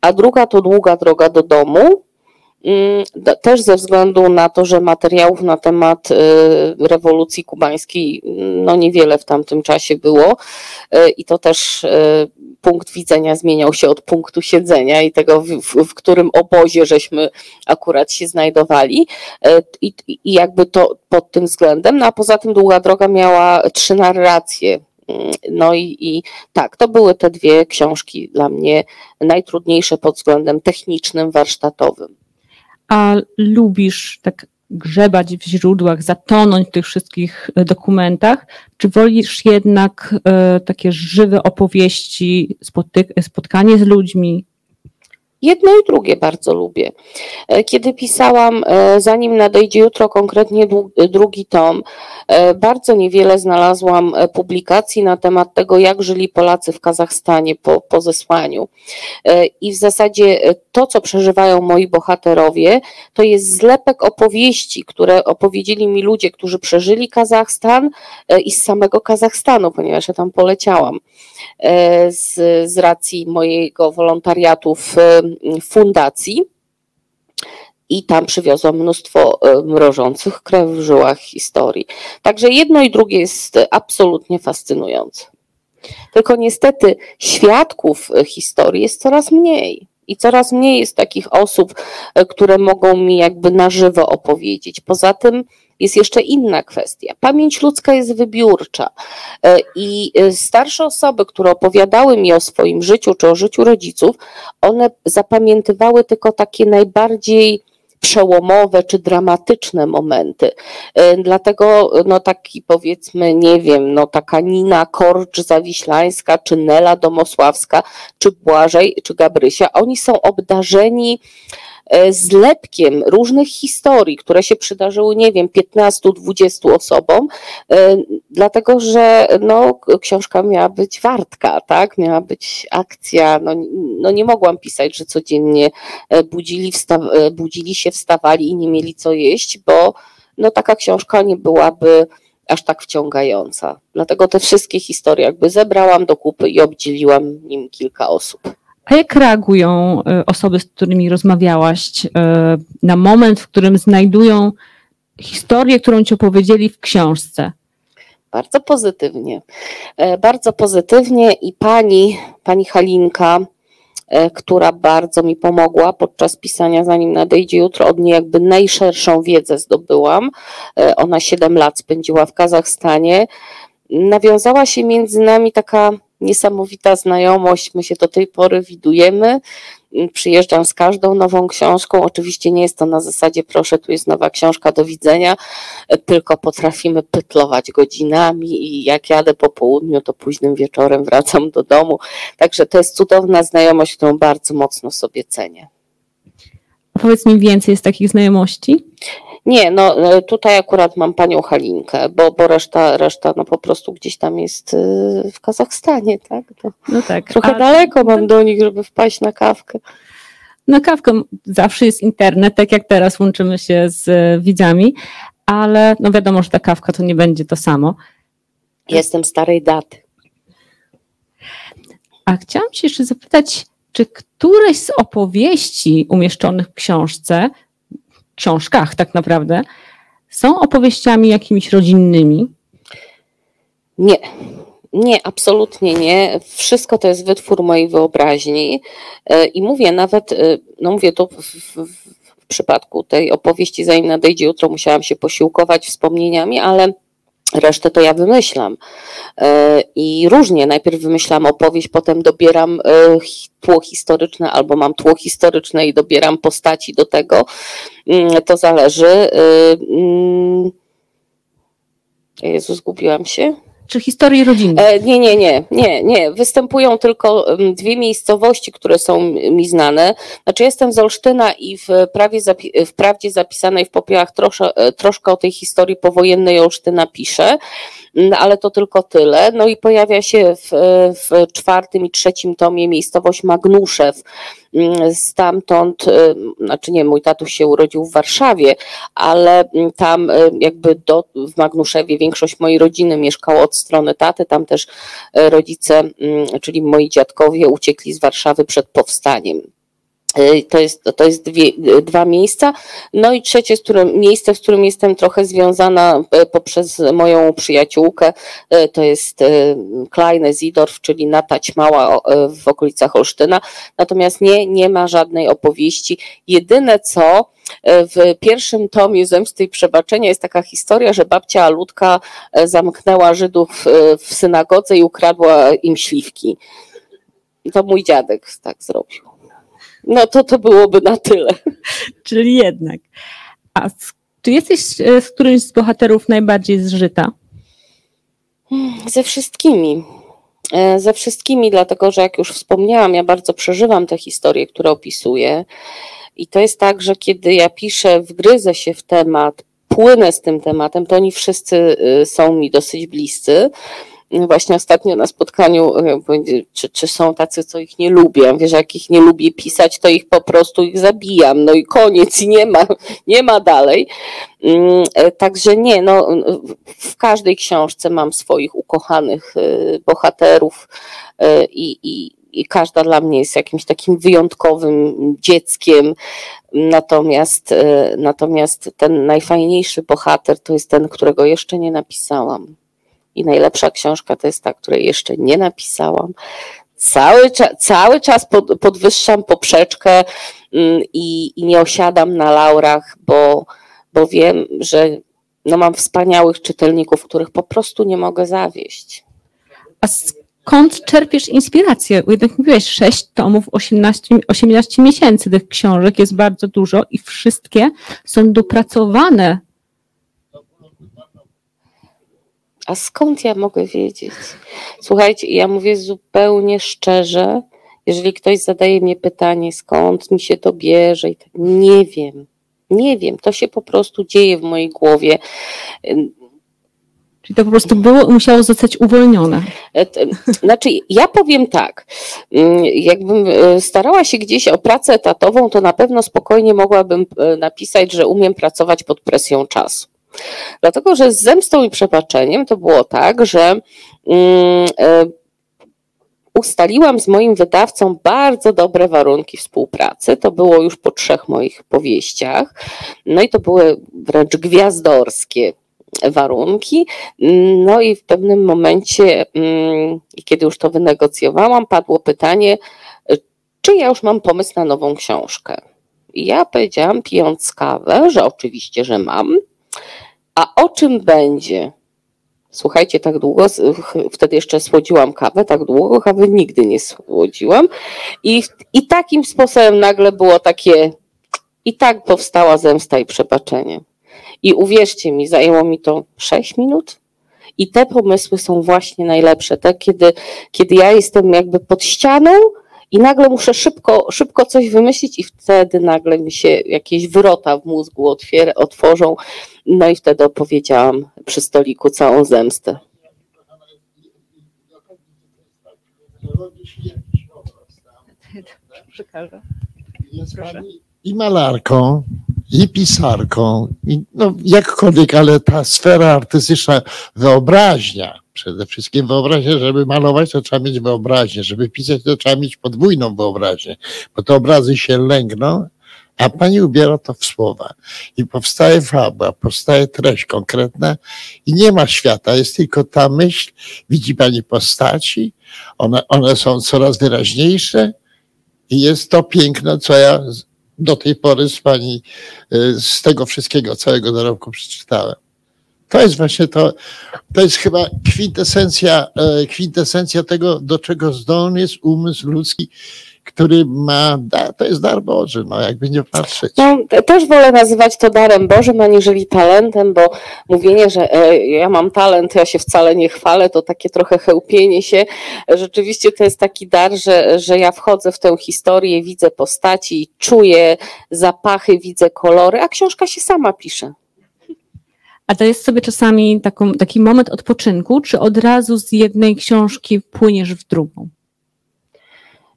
a druga to długa droga do domu. Mm, Też ze względu na to, że materiałów na temat rewolucji kubańskiej mm, no niewiele w tamtym czasie było i to też punkt widzenia zmieniał się od punktu siedzenia i tego, w, w, w którym obozie żeśmy akurat się znajdowali. E, I, I jakby to pod tym względem. No a poza tym długa droga miała trzy narracje. Mm, No i, i tak, to były te dwie książki dla mnie najtrudniejsze pod względem technicznym, warsztatowym. A lubisz tak grzebać w źródłach, zatonąć w tych wszystkich e, dokumentach, czy wolisz jednak e, takie żywe opowieści, spotyk- spotkanie z ludźmi? Jedno i drugie bardzo lubię. E, Kiedy pisałam, e, zanim nadejdzie jutro, konkretnie drugi tom, e, bardzo niewiele znalazłam publikacji na temat tego, jak żyli Polacy w Kazachstanie po, po zesłaniu. I w zasadzie to, co przeżywają moi bohaterowie, to jest zlepek opowieści, które opowiedzieli mi ludzie, którzy przeżyli Kazachstan i z samego Kazachstanu, ponieważ ja tam poleciałam z, z racji mojego wolontariatu w e, fundacji. I tam przywiozłam mnóstwo e, mrożących krew w żyłach historii. Także jedno i drugie jest e, absolutnie fascynujące. Tylko niestety świadków e, historii jest coraz mniej. I coraz mniej jest takich osób, e, które mogą mi jakby na żywo opowiedzieć. Poza tym jest jeszcze inna kwestia. Pamięć ludzka jest wybiórcza. E, I e, starsze osoby, które opowiadały mi o swoim życiu czy o życiu rodziców, one zapamiętywały tylko takie najbardziej przełomowe czy dramatyczne momenty. E, Dlatego no taki powiedzmy, nie wiem, no taka Nina Korcz Zawiślańska, czy Nela Domosławska, czy Błażej, czy Gabrysia, oni są obdarzeni zlepkiem różnych historii, które się przydarzyły, nie wiem, 15-20 osobom, e, dlatego że no, książka miała być wartka, tak? Miała być akcja. No, no nie mogłam pisać, że codziennie e, budzili, wsta- e, budzili się, wstawali i nie mieli co jeść, bo no, taka książka nie byłaby aż tak wciągająca. Dlatego te wszystkie historie jakby zebrałam do kupy i obdzieliłam nim kilka osób. A jak reagują e, osoby, z którymi rozmawiałaś, e, na moment, w którym znajdują historię, którą ci opowiedzieli w książce? Bardzo pozytywnie. E, Bardzo pozytywnie i pani, pani Halinka, która bardzo mi pomogła podczas pisania, zanim nadejdzie jutro, od niej jakby najszerszą wiedzę zdobyłam. Ona 7 lat spędziła w Kazachstanie. Nawiązała się między nami taka niesamowita znajomość. My się do tej pory widujemy. Przyjeżdżam z każdą nową książką. Oczywiście nie jest to na zasadzie, proszę, tu jest nowa książka, do widzenia, tylko potrafimy pytlować godzinami i jak jadę po południu, to późnym wieczorem wracam do domu. Także to jest cudowna znajomość, którą bardzo mocno sobie cenię. Powiedz mi więcej jest takich znajomości? Nie, no e, tutaj akurat mam panią Halinkę, bo, bo reszta, reszta no po prostu gdzieś tam jest y, w Kazachstanie, tak? To No tak. trochę A daleko mam do nich, żeby wpaść na kawkę. Na kawkę zawsze jest internet, tak jak teraz łączymy się z e, widzami, ale no wiadomo, że ta kawka to nie będzie to samo. Jestem starej daty. A chciałam się jeszcze zapytać, czy któreś z opowieści umieszczonych w książce, książkach tak naprawdę, są opowieściami jakimiś rodzinnymi? Nie. Nie, absolutnie nie. Wszystko to jest wytwór mojej wyobraźni. E, I mówię nawet, e, no mówię to w, w, w przypadku tej opowieści, zanim nadejdzie jutro, musiałam się posiłkować wspomnieniami, ale resztę to ja wymyślam. E, I różnie, najpierw wymyślam opowieść, potem dobieram e, tło historyczne, albo mam tło historyczne i dobieram postaci do tego. Mm, To zależy. E, mm, Jezu, zgubiłam się. Czy historii rodzinne? E, nie, nie, nie, nie, nie. Występują tylko dwie miejscowości, które są mi znane. Znaczy, jestem z Olsztyna i w, prawie zapi- w prawdzie zapisanej w popiołach trosze, e, troszkę o tej historii powojennej Olsztyna piszę, ale to tylko tyle. No i pojawia się w, w czwartym i trzecim tomie miejscowość Magnuszew. Mm, Stamtąd, e, znaczy nie, mój tatuś się urodził w Warszawie, ale mm, tam e, jakby do, w Magnuszewie większość mojej rodziny mieszkała od strony taty, tam też e, rodzice, mm, czyli moi dziadkowie uciekli z Warszawy przed powstaniem. E, To jest, to jest dwie, dwa miejsca. No i trzecie z którym, miejsce, w którym jestem trochę związana e, poprzez moją przyjaciółkę, e, to jest Kleine Zidorf, czyli Natać Mała o- e, w okolicach Olsztyna. Natomiast nie, nie ma żadnej opowieści. Jedyne co, w pierwszym tomie Zemsty i Przebaczenia jest taka historia, że babcia Alutka e, zamknęła Żydów w synagodze i ukradła im śliwki. To mój dziadek tak zrobił. No to to byłoby na tyle. (laughs) Czyli jednak. A z Czy jesteś e, z którymś z bohaterów najbardziej zżyta? Ze wszystkimi. E, Ze wszystkimi, dlatego że jak już wspomniałam, ja bardzo przeżywam te historie, które opisuję. I to jest tak, że kiedy ja piszę, wgryzę się w temat, płynę z tym tematem, to oni wszyscy y, są mi dosyć bliscy. Właśnie ostatnio na spotkaniu, y, czy, czy są tacy, co ich nie lubię. Wiesz, jak ich nie lubię pisać, to ich po prostu ich zabijam. No i koniec, i nie ma, nie ma dalej. Mm, e, Także nie, no, w każdej książce mam swoich ukochanych y, bohaterów y, i, i, i każda dla mnie jest jakimś takim wyjątkowym dzieckiem. Natomiast, y, natomiast ten najfajniejszy bohater to jest ten, którego jeszcze nie napisałam. I najlepsza książka to jest ta, której jeszcze nie napisałam. Cały, cały czas pod, podwyższam poprzeczkę mm, i, i nie osiadam na laurach, bo, bo wiem, że no mam wspaniałych czytelników, których po prostu nie mogę zawieść. A skąd czerpiesz inspirację? Bo jednak mówiłeś 6 tomów, 18, 18 miesięcy tych książek jest bardzo dużo i wszystkie są dopracowane. A skąd ja mogę wiedzieć? Słuchajcie, ja mówię zupełnie szczerze, jeżeli ktoś zadaje mnie pytanie, skąd mi się to bierze, i tak, nie wiem. Nie wiem, to się po prostu dzieje w mojej głowie. Czyli to po prostu było musiało zostać uwolnione. E, Znaczy, ja powiem tak, mm, jakbym e, starała się gdzieś o pracę etatową, to na pewno spokojnie mogłabym e, napisać, że umiem pracować pod presją czasu. Dlatego, że z zemstą i przebaczeniem to było tak, że mm, e, ustaliłam z moim wydawcą bardzo dobre warunki współpracy. To było już po trzech moich powieściach. No i to były wręcz gwiazdorskie warunki. No i w pewnym momencie, mm, kiedy już to wynegocjowałam, padło pytanie, czy ja już mam pomysł na nową książkę. I ja powiedziałam, pijąc kawę, że oczywiście, że mam. A o czym będzie? Słuchajcie, tak długo, wtedy jeszcze słodziłam kawę, tak długo kawy nigdy nie słodziłam. I, I takim sposobem nagle było takie, i tak powstała zemsta i przebaczenie. I uwierzcie mi, zajęło mi to 6 minut. I te pomysły są właśnie najlepsze. Te, kiedy, kiedy ja jestem jakby pod ścianą i nagle muszę szybko, szybko coś wymyślić, i wtedy nagle mi się jakieś wrota w mózgu otwier- otworzą. No i wtedy opowiedziałam przy stoliku całą zemstę. Jest pani i malarką, i pisarką, i no jakkolwiek, ale ta sfera artystyczna, wyobraźnia, przede wszystkim wyobraźnia, żeby malować, to trzeba mieć wyobraźnię, żeby pisać, to trzeba mieć podwójną wyobraźnię, bo te obrazy się lęgną, a pani ubiera to w słowa i powstaje fabuła, powstaje treść konkretna i nie ma świata, jest tylko ta myśl, widzi pani postaci, one, one są coraz wyraźniejsze i jest to piękno, co ja do tej pory z pani, y, z tego wszystkiego, całego dorobku przeczytałem. To jest właśnie to, to jest chyba kwintesencja, e, kwintesencja tego, do czego zdolny jest umysł ludzki, który ma, da- to jest dar Boży, no jakby nie patrzeć. No, te- też wolę nazywać to darem Bożym, aniżeli talentem, bo mówienie, że e, ja mam talent, ja się wcale nie chwalę, to takie trochę chełpienie się. Rzeczywiście to jest taki dar, że, że ja wchodzę w tę historię, widzę postaci, czuję zapachy, widzę kolory, a książka się sama pisze. A dajesz sobie czasami taką, taki moment odpoczynku, czy od razu z jednej książki płyniesz w drugą?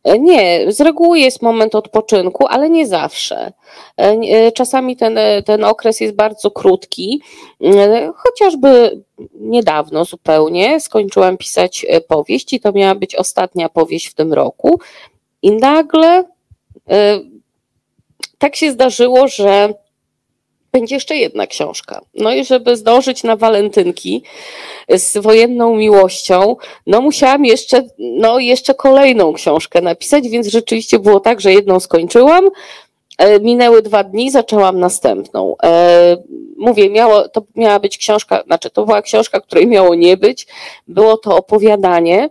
E, Nie, z reguły jest moment odpoczynku, ale nie zawsze. E, e, Czasami ten, ten okres jest bardzo krótki. Chociażby niedawno zupełnie skończyłam pisać powieść i to miała być ostatnia powieść w tym roku. I nagle tak się zdarzyło, że będzie jeszcze jedna książka. No i żeby zdążyć na walentynki z wojenną miłością, no musiałam jeszcze, no jeszcze kolejną książkę napisać, więc rzeczywiście było tak, że jedną skończyłam, e, minęły dwa dni, zaczęłam następną. E, Mówię, miało, to miała być książka, znaczy to była książka, której miało nie być, było to opowiadanie,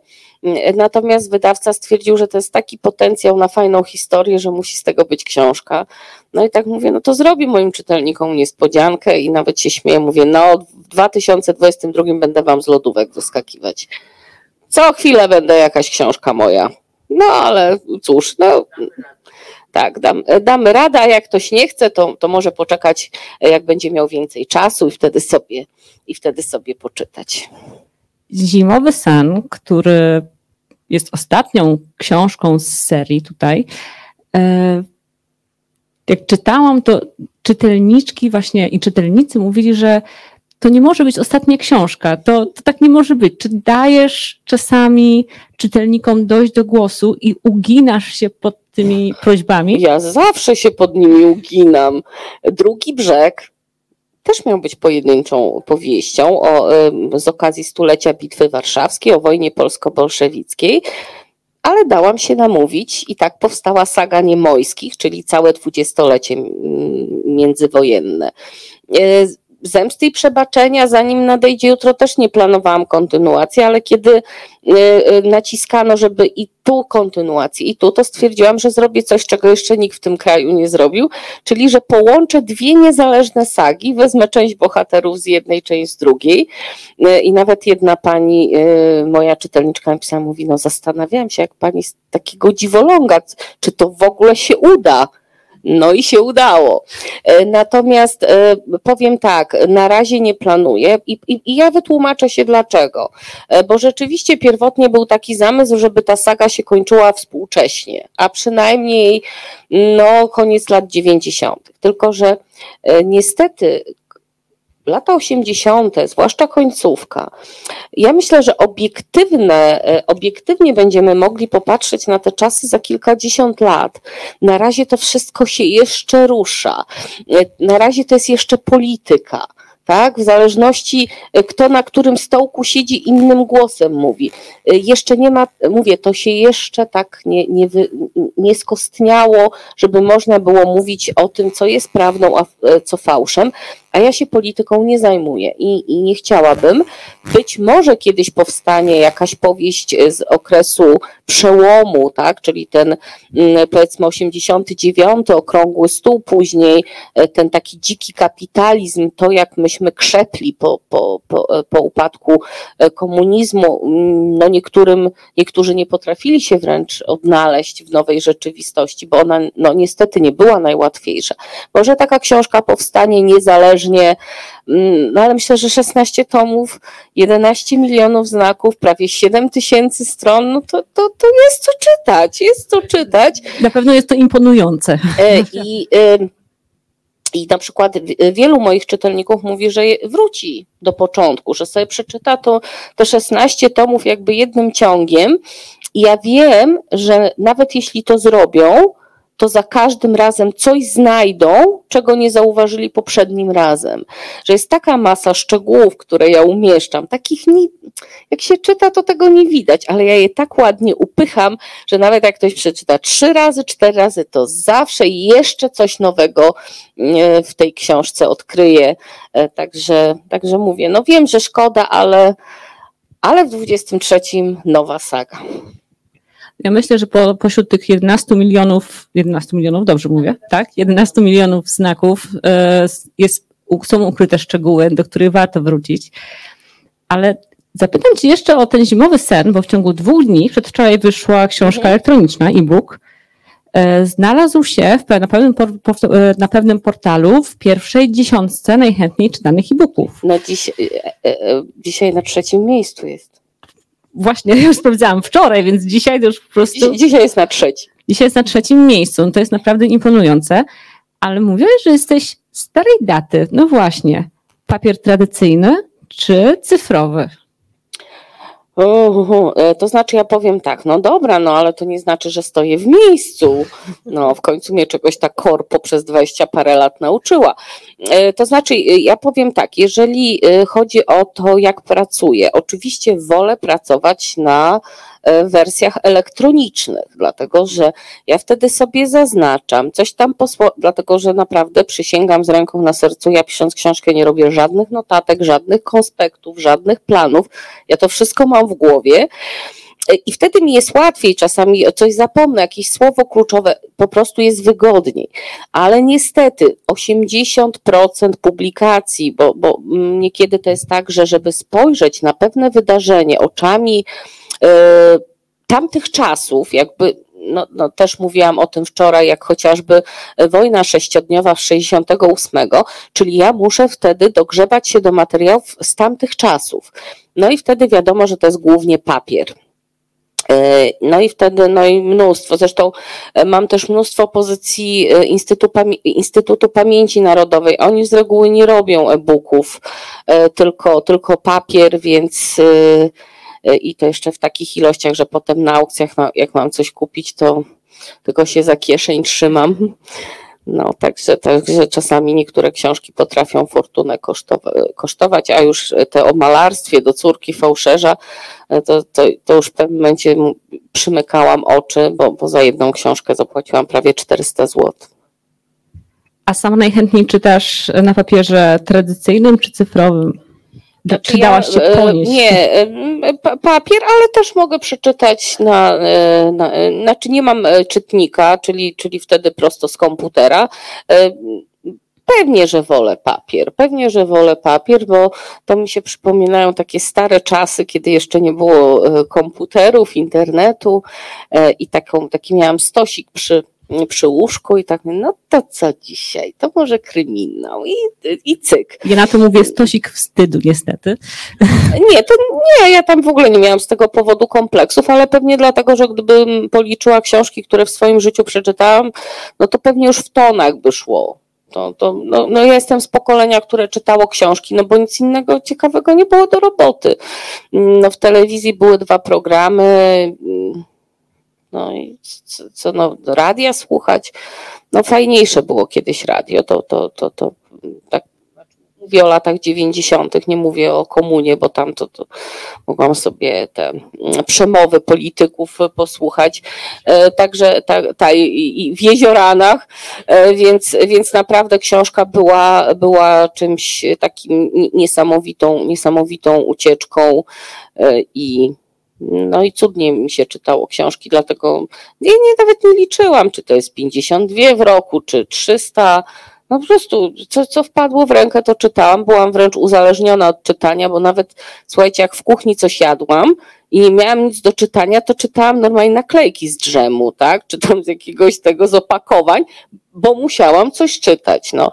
Natomiast wydawca stwierdził, że to jest taki potencjał na fajną historię, że musi z tego być książka. No i tak mówię, no to zrobię moim czytelnikom niespodziankę i nawet się śmieję, mówię, no w 2022 będę wam z lodówek wyskakiwać. Co chwilę będę jakaś książka moja. No ale cóż, no tak, dam, damy radę, a jak ktoś nie chce, to, to może poczekać, jak będzie miał więcej czasu i wtedy sobie, i wtedy sobie poczytać. Zimowy sen, który jest ostatnią książką z serii tutaj. e, Jak czytałam, to czytelniczki właśnie i czytelnicy mówili, że to nie może być ostatnia książka. To, to tak nie może być. Czy dajesz czasami czytelnikom dojść do głosu i uginasz się pod tymi prośbami? Ja zawsze się pod nimi uginam. Drugi brzeg też miał być pojedynczą powieścią o, z okazji stulecia Bitwy Warszawskiej, o wojnie polsko-bolszewickiej, ale dałam się namówić i tak powstała saga Niemojskich, czyli całe dwudziestolecie mm, międzywojenne. Zemsty i przebaczenia, zanim nadejdzie jutro, też nie planowałam kontynuacji, ale kiedy e, e, naciskano, żeby i tu kontynuację, i tu, to stwierdziłam, że zrobię coś, czego jeszcze nikt w tym kraju nie zrobił, czyli że połączę dwie niezależne sagi, wezmę część bohaterów z jednej, część z drugiej. E, I nawet jedna pani, moja czytelniczka napisała, mówi, no zastanawiałam się, jak pani z takiego dziwoląga, czy to w ogóle się uda. No i się udało. E, Natomiast e, powiem tak, na razie nie planuję i, i, i ja wytłumaczę się dlaczego. E, Bo rzeczywiście pierwotnie był taki zamysł, żeby ta saga się kończyła współcześnie, a przynajmniej no, koniec lat 90. Tylko, że niestety lata 80., zwłaszcza końcówka, ja myślę, że obiektywne, e, obiektywnie będziemy mogli popatrzeć na te czasy za kilkadziesiąt lat. Na razie to wszystko się jeszcze rusza. E, Na razie to jest jeszcze polityka. Tak, w zależności e, kto na którym stołku siedzi, innym głosem mówi. Jeszcze nie ma, mówię, to się jeszcze tak nie, nie, wy, nie skostniało, żeby można było mówić o tym, co jest prawdą, a co fałszem, a ja się polityką nie zajmuję i, i nie chciałabym. Być może kiedyś powstanie jakaś powieść e, z okresu przełomu, tak, czyli ten mm, powiedzmy 89, okrągły stół później, e, ten taki dziki kapitalizm, to jak myśmy krzepli po, po, po, e, po upadku komunizmu, mm, no niektórym, niektórzy nie potrafili się wręcz odnaleźć w nowej rzeczywistości, bo ona no niestety nie była najłatwiejsza. Może taka książka powstanie niezależnie, mm, no ale myślę, że 16 tomów, 11 milionów znaków, prawie 7 tysięcy stron, no to, to, to jest co czytać, jest co czytać. Na pewno jest to imponujące. E, I, e, I na przykład wielu moich czytelników mówi, że wróci do początku, że sobie przeczyta to te 16 tomów jakby jednym ciągiem. I ja wiem, że nawet jeśli to zrobią, to za każdym razem coś znajdą, czego nie zauważyli poprzednim razem. Że jest taka masa szczegółów, które ja umieszczam, takich jak się czyta, to tego nie widać, ale ja je tak ładnie upycham, że nawet jak ktoś przeczyta trzy razy, cztery razy, to zawsze jeszcze coś nowego e, w tej książce odkryje. Także, także mówię, no wiem, że szkoda, ale, ale w 23 nowa saga. Ja myślę, że po, pośród tych 11 milionów, 11 milionów, dobrze mówię, tak? 11 milionów znaków e, jest, są ukryte szczegóły, do których warto wrócić. Ale zapytam Cię jeszcze o ten zimowy sen, bo w ciągu dwóch dni, przedwczoraj wyszła książka Mhm. elektroniczna, e-book. E, Znalazł się na, pewnym, e, na pewnym portalu w pierwszej dziesiątce najchętniej czytanych e-booków. No dziś, dzisiaj na trzecim miejscu jest. Właśnie, (laughs) ja już sprawdzałam wczoraj, więc dzisiaj to już po prostu... Dziś, dzisiaj jest na trzecim. Dzisiaj jest na trzecim miejscu. No To jest naprawdę imponujące. Ale mówiłeś, że jesteś starej daty. No właśnie. Papier tradycyjny czy cyfrowy? Uhu, e, To znaczy, ja powiem tak, no dobra, no ale to nie znaczy, że stoję w miejscu. No, w końcu mnie czegoś ta korpo przez 20 parę lat nauczyła. E, To znaczy, e, ja powiem tak, jeżeli chodzi o to, jak pracuję, oczywiście wolę pracować na wersjach elektronicznych, dlatego że ja wtedy sobie zaznaczam, coś tam posło, dlatego że naprawdę przysięgam z ręką na sercu, ja pisząc książkę nie robię żadnych notatek, żadnych konspektów, żadnych planów, ja to wszystko mam w głowie. I wtedy mi jest łatwiej, czasami coś zapomnę, jakieś słowo kluczowe, po prostu jest wygodniej. Ale niestety 80% publikacji, bo, bo niekiedy to jest tak, że żeby spojrzeć na pewne wydarzenie oczami tamtych czasów, jakby no, no, też mówiłam o tym wczoraj, jak chociażby wojna sześciodniowa w 68, czyli ja muszę wtedy dogrzebać się do materiałów z tamtych czasów. No i wtedy wiadomo, że to jest głównie papier. E, no i wtedy, no i mnóstwo. Zresztą e, mam też mnóstwo pozycji e, Instytutu, Instytutu Pamięci Narodowej. Oni z reguły nie robią e-booków, tylko, tylko papier, więc i to jeszcze w takich ilościach, że potem na aukcjach, jak mam coś kupić, to tylko się za kieszeń trzymam. No, także, także czasami niektóre książki potrafią fortunę kosztować, a już te o malarstwie do córki fałszerza, to, to, to już w pewnym momencie przymykałam oczy, bo, bo za jedną książkę zapłaciłam prawie 400 zł. A sama najchętniej czytasz na papierze tradycyjnym czy cyfrowym? Znaczy czy dałaś się e, ponieść? Nie, e, papier, ale też mogę przeczytać na, e, na znaczy nie mam czytnika, czyli, czyli wtedy prosto z komputera. Pewnie, że wolę papier. Pewnie, że wolę papier, bo to mi się przypominają takie stare czasy, kiedy jeszcze nie było komputerów, internetu i taką, taki miałam stosik przy przy łóżku i tak, no to co dzisiaj? To może kryminał i, i cyk. Ja na to mówię stosik wstydu niestety. Nie, to nie, ja tam w ogóle nie miałam z tego powodu kompleksów, ale pewnie dlatego, że gdybym policzyła książki, które w swoim życiu przeczytałam, no to pewnie już w tonach by szło. To, to, no, no ja jestem z pokolenia, które czytało książki, no bo nic innego ciekawego nie było do roboty. No w telewizji były dwa programy, no i co, no, radia słuchać. No fajniejsze było kiedyś radio, to, to, to, to tak mówię o latach 90., nie mówię o komunie, bo tam to, to mogłam sobie te mm, przemowy polityków posłuchać. E, także ta, ta, i w jezioranach, e, więc, więc naprawdę książka była, była czymś takim niesamowitą, niesamowitą ucieczką e, i no i cudnie mi się czytało książki, dlatego ja nie, nawet nie liczyłam, czy to jest 52 w roku, czy 300. No po prostu, co, co wpadło w rękę, to czytałam. Byłam wręcz uzależniona od czytania, bo nawet, słuchajcie, jak w kuchni coś jadłam i nie miałam nic do czytania, to czytałam normalnie naklejki z drzemu, tak? Czy tam z jakiegoś tego z opakowań, bo musiałam coś czytać, no.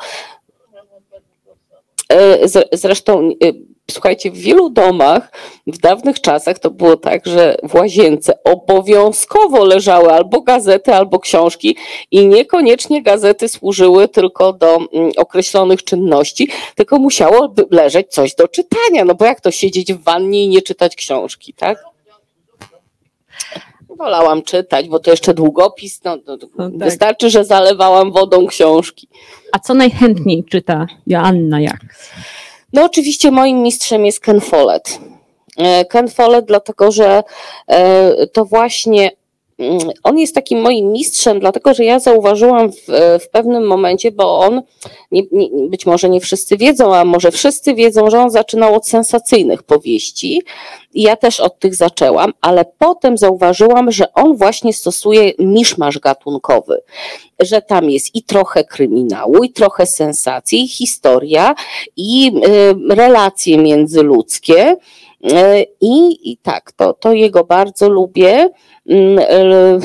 E, zresztą e, Słuchajcie, w wielu domach w dawnych czasach to było tak, że w łazience obowiązkowo leżały albo gazety, albo książki i niekoniecznie gazety służyły tylko do mm, określonych czynności, tylko musiało leżeć coś do czytania, no bo jak to siedzieć w wannie i nie czytać książki, tak? Wolałam czytać, bo to jeszcze długopis, no, no, no tak. wystarczy, że zalewałam wodą książki. A co najchętniej czyta Joanna jak? No oczywiście moim mistrzem jest Ken Follett. E, Ken Follett dlatego, że e, to właśnie on jest takim moim mistrzem, dlatego że ja zauważyłam w, w pewnym momencie, bo on, nie, nie, być może nie wszyscy wiedzą, a może wszyscy wiedzą, że on zaczynał od sensacyjnych powieści. Ja też od tych zaczęłam, ale potem zauważyłam, że on właśnie stosuje miszmasz gatunkowy, że tam jest i trochę kryminału, i trochę sensacji, i historia, i y, relacje międzyludzkie. Y, I, I tak, to, to jego bardzo lubię. Mm, y,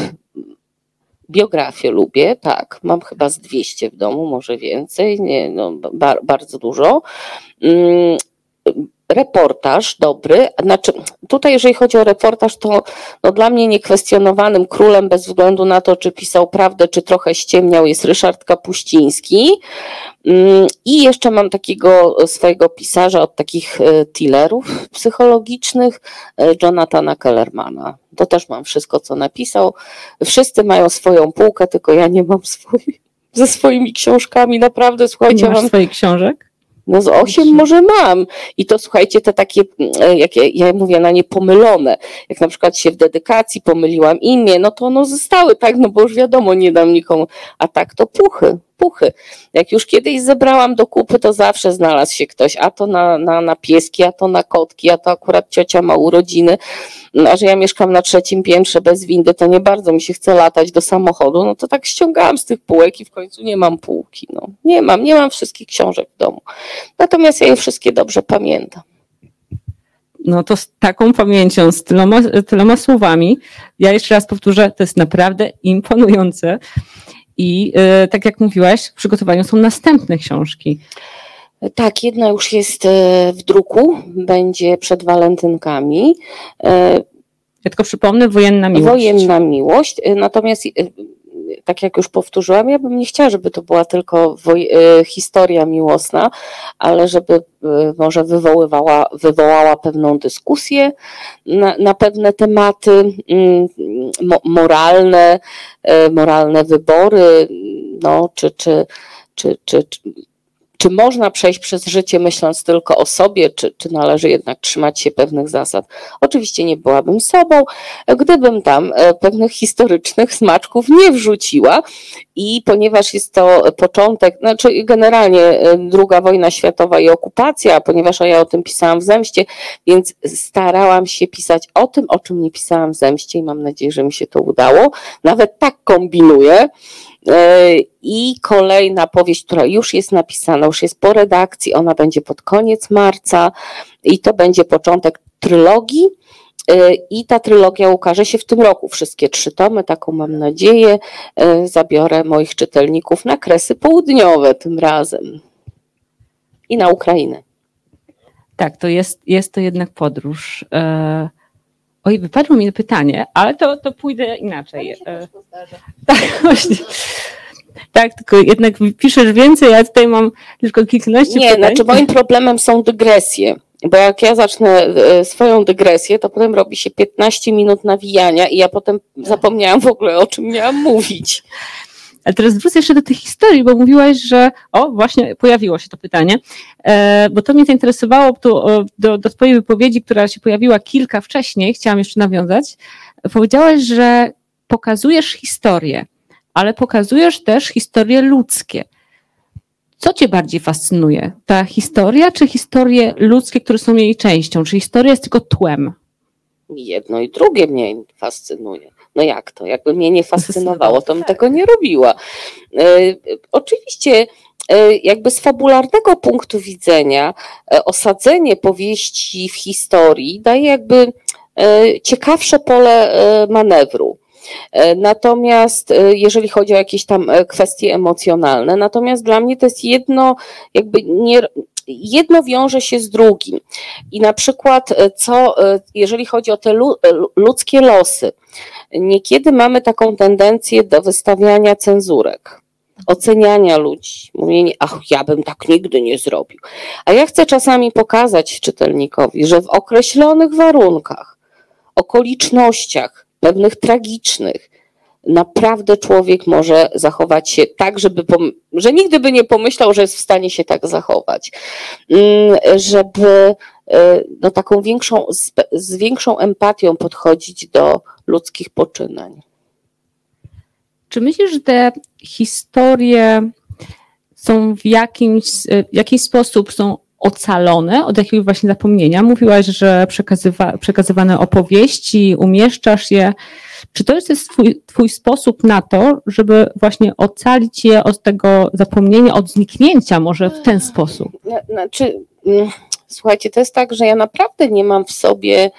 biografię lubię, tak, mam chyba z 200 w domu, może więcej, nie, no, bardzo dużo. Reportaż dobry, znaczy tutaj jeżeli chodzi o reportaż, to no dla mnie niekwestionowanym królem bez względu na to, czy pisał prawdę, czy trochę ściemniał jest Ryszard Kapuściński mm, i jeszcze mam takiego swojego pisarza od takich e, tillerów psychologicznych, e, Jonathana Kellermana. To też mam wszystko, co napisał. Wszyscy mają swoją półkę, tylko ja nie mam (laughs) swojej, ze swoimi książkami, naprawdę, słuchajcie. Nie masz mam... swoich książek? No z osiem może mam. I to słuchajcie, te takie, e, jak ja, ja mówię na nie pomylone. Jak na przykład się w dedykacji pomyliłam imię, no to one zostały, tak? No bo już wiadomo, nie dam nikomu. A tak to puchy. puchy. Jak już kiedyś zebrałam do kupy, to zawsze znalazł się ktoś, a to na, na, na pieski, a to na kotki, a to akurat ciocia ma urodziny, a że ja mieszkam na trzecim piętrze bez windy, to nie bardzo mi się chce latać do samochodu, no to tak ściągałam z tych półek i w końcu nie mam półki. No. Nie mam, nie mam wszystkich książek w domu. Natomiast ja je wszystkie dobrze pamiętam. No to z taką pamięcią, z tyloma, tyloma słowami, ja jeszcze raz powtórzę, to jest naprawdę imponujące. I e, tak jak mówiłaś, w przygotowaniu są następne książki. Tak, jedna już jest e, w druku, będzie przed walentynkami. E, Ja tylko przypomnę, wojenna miłość. Wojenna miłość. e, Natomiast, tak jak już powtórzyłam, ja bym nie chciała, żeby to była tylko historia miłosna, ale żeby może wywoływała, wywołała pewną dyskusję na, na pewne tematy mm, mo- moralne, moralne wybory, no, czy, czy, czy, czy, czy czy można przejść przez życie myśląc tylko o sobie, czy, czy należy jednak trzymać się pewnych zasad? Oczywiście nie byłabym sobą, gdybym tam e, pewnych historycznych smaczków nie wrzuciła. I ponieważ jest to początek, znaczy generalnie e, druga wojna światowa i okupacja, ponieważ ja o tym pisałam w Zemście, więc starałam się pisać o tym, o czym nie pisałam w Zemście i mam nadzieję, że mi się to udało. Nawet tak kombinuję. E, I kolejna powieść, która już jest napisana, już jest po redakcji, ona będzie pod koniec marca i to będzie początek trylogii. E, I ta trylogia ukaże się w tym roku. Wszystkie trzy tomy, taką mam nadzieję. E, Zabiorę moich czytelników na kresy południowe tym razem. I na Ukrainę. Tak, to jest, jest to jednak podróż. Oj, wypadło mi pytanie, ale to, to pójdę inaczej. E, (laughs) tak, właśnie. Tak, tylko jednak piszesz więcej, a tutaj mam tylko kilkanaście Nie, pytań. znaczy moim problemem są dygresje. Bo jak ja zacznę e, swoją dygresję, to potem robi się 15 minut nawijania i ja potem zapomniałam w ogóle o czym miałam mówić. Ale teraz wrócę jeszcze do tych historii, bo mówiłaś, że o, właśnie pojawiło się to pytanie, e, bo to mnie zainteresowało tu, o, do, do twojej wypowiedzi, która się pojawiła kilka wcześniej, chciałam jeszcze nawiązać. Powiedziałaś, że pokazujesz historię, ale pokazujesz też historie ludzkie. Co cię bardziej fascynuje? Ta historia, czy historie ludzkie, które są jej częścią? Czy historia jest tylko tłem? Jedno i drugie mnie fascynuje. No jak to? Jakby mnie nie fascynowało, to bym tego nie robiła. E, oczywiście, e, jakby z fabularnego punktu widzenia, e, osadzenie powieści w historii daje jakby ciekawsze pole manewru. Natomiast jeżeli chodzi o jakieś tam kwestie emocjonalne, natomiast dla mnie to jest jedno, jakby nie, jedno wiąże się z drugim. I na przykład, e, co, e, jeżeli chodzi o te e, ludzkie losy, niekiedy mamy taką tendencję do wystawiania cenzurek, oceniania ludzi, mówienie, ach, ja bym tak nigdy nie zrobił. A ja chcę czasami pokazać czytelnikowi, że w określonych warunkach, okolicznościach, pewnych tragicznych, naprawdę człowiek może zachować się tak, żeby, że nigdy by nie pomyślał, że jest w stanie się tak zachować. Mm, Żeby e, no, taką większą, z, z większą empatią podchodzić do ludzkich poczynań. Czy myślisz, że te historie są w jakimś, w jakiś sposób są ocalone od jakiegoś właśnie zapomnienia? Mówiłaś, że przekazywa, przekazywane opowieści, umieszczasz je. Czy to jest twój, twój sposób na to, żeby właśnie ocalić je od tego zapomnienia, od zniknięcia może w ten sposób? Na- Znaczy, słuchajcie, to jest tak, że ja naprawdę nie mam w sobie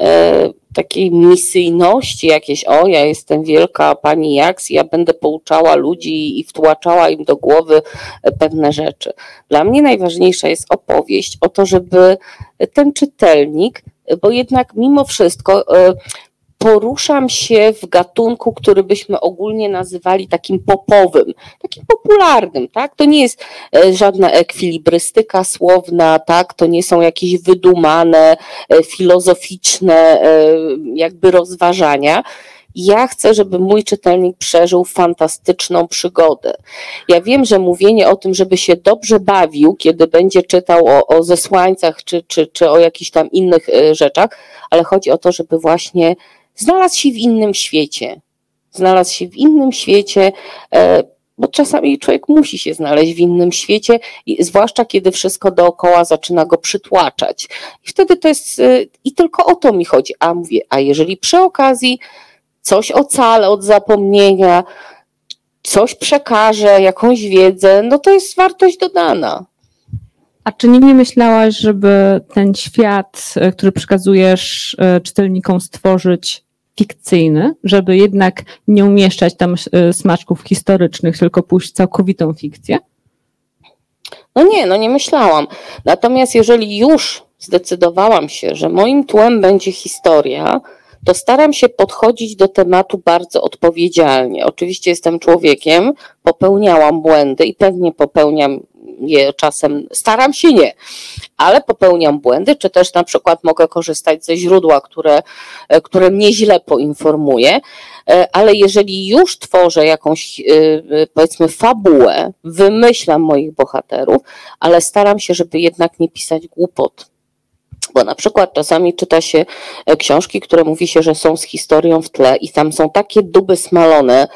e, takiej misyjności jakiejś, o ja jestem wielka pani Jaks, ja będę pouczała ludzi i wtłaczała im do głowy e, pewne rzeczy. Dla mnie najważniejsza jest opowieść o to, żeby ten czytelnik, bo jednak mimo wszystko e, poruszam się w gatunku, który byśmy ogólnie nazywali takim popowym, takim popularnym, tak? To nie jest e, żadna ekwilibrystyka słowna, tak? To nie są jakieś wydumane, e, filozoficzne e, jakby rozważania. Ja chcę, żeby mój czytelnik przeżył fantastyczną przygodę. Ja wiem, że mówienie o tym, żeby się dobrze bawił, kiedy będzie czytał o, o zesłańcach czy, czy, czy o jakichś tam innych rzeczach, ale chodzi o to, żeby właśnie znalazł się w innym świecie. Znalazł się w innym świecie, e, bo czasami człowiek musi się znaleźć w innym świecie, zwłaszcza kiedy wszystko dookoła zaczyna go przytłaczać. I wtedy to jest, y, i tylko o to mi chodzi. A mówię, a jeżeli przy okazji coś ocalę od zapomnienia, coś przekażę, jakąś wiedzę, no to jest wartość dodana. A czy nigdy nie myślałaś, żeby ten świat, e, który przekazujesz e, czytelnikom, stworzyć fikcyjny, żeby jednak nie umieszczać tam e, smaczków historycznych, tylko pójść całkowitą fikcję? No nie, no nie myślałam. Natomiast jeżeli już zdecydowałam się, że moim tłem będzie historia, to staram się podchodzić do tematu bardzo odpowiedzialnie. Oczywiście jestem człowiekiem, popełniałam błędy i pewnie popełniam je czasem, staram się nie, ale popełniam błędy, czy też na przykład mogę korzystać ze źródła, które, e, które mnie źle poinformuje, e, ale jeżeli już tworzę jakąś, e, powiedzmy, fabułę, wymyślam moich bohaterów, ale staram się, żeby jednak nie pisać głupot bo na przykład czasami czyta się e, książki, które mówi się, że są z historią w tle i tam są takie duby smalone,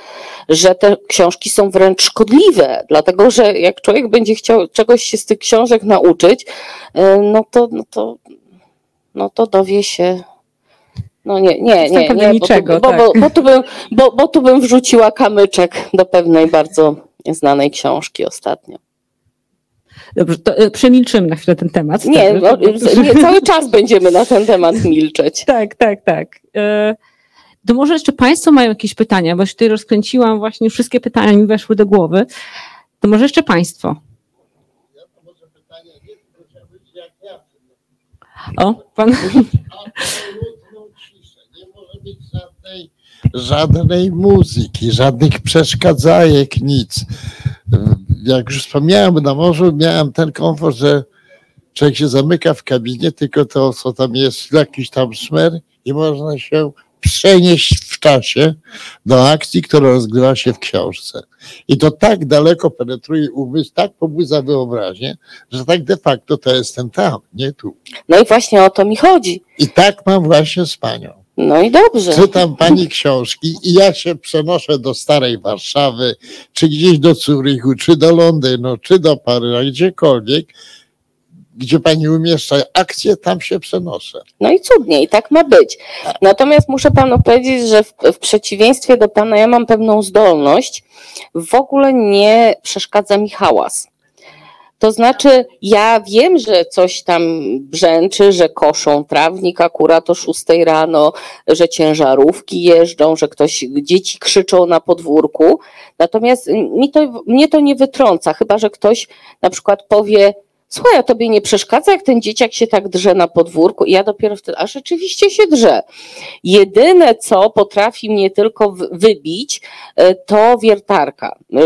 że te książki są wręcz szkodliwe, dlatego że jak człowiek będzie chciał czegoś się z tych książek nauczyć, e, no to, no to, no to dowie się no nie, nie, nie, nie, niczego, bo, tak. bo, bo, tu bym, bo, bo tu bym wrzuciła kamyczek do pewnej bardzo znanej książki ostatnio. Dobrze, to e, przemilczymy na chwilę ten temat. Nie, tak, no, żeby- nie, cały czas będziemy na ten temat milczeć. (laughs) Tak, tak, tak. E, To może jeszcze Państwo mają jakieś pytania, bo już tutaj rozkręciłam właśnie wszystkie pytania mi weszły do głowy. To może jeszcze Państwo. O, Pan. Nie może być żadnej, żadnej muzyki, żadnych przeszkadzajek, nic. Jak już wspomniałem, na morzu miałem ten komfort, że człowiek się zamyka w kabinie, tylko to, co tam jest, jakiś tam szmer i można się przenieść w czasie do akcji, która rozgrywa się w książce. I to tak daleko penetruje umysł, tak pobudza wyobraźnię, że tak de facto to jestem tam, nie tu. No i właśnie o to mi chodzi. I tak mam właśnie z panią. No i dobrze. Czytam pani książki i ja się przenoszę do starej Warszawy, czy gdzieś do Zurychu, czy do Londynu, czy do Paryża, gdziekolwiek, gdzie pani umieszcza akcję, tam się przenoszę. No i cudnie, i tak ma być. Natomiast muszę panu powiedzieć, że w, w przeciwieństwie do pana ja mam pewną zdolność. W ogóle nie przeszkadza mi hałas. To znaczy, ja wiem, że coś tam brzęczy, że koszą trawnik akurat o 6 rano, że ciężarówki jeżdżą, że ktoś, dzieci krzyczą na podwórku. Natomiast mi to, mnie to nie wytrąca, chyba że ktoś na przykład powie, Słuchaj, a tobie nie przeszkadza, jak ten dzieciak się tak drze na podwórku? I ja dopiero wtedy, a rzeczywiście się drze. Jedyne, co potrafi mnie tylko wybić, e, to wiertarka, e,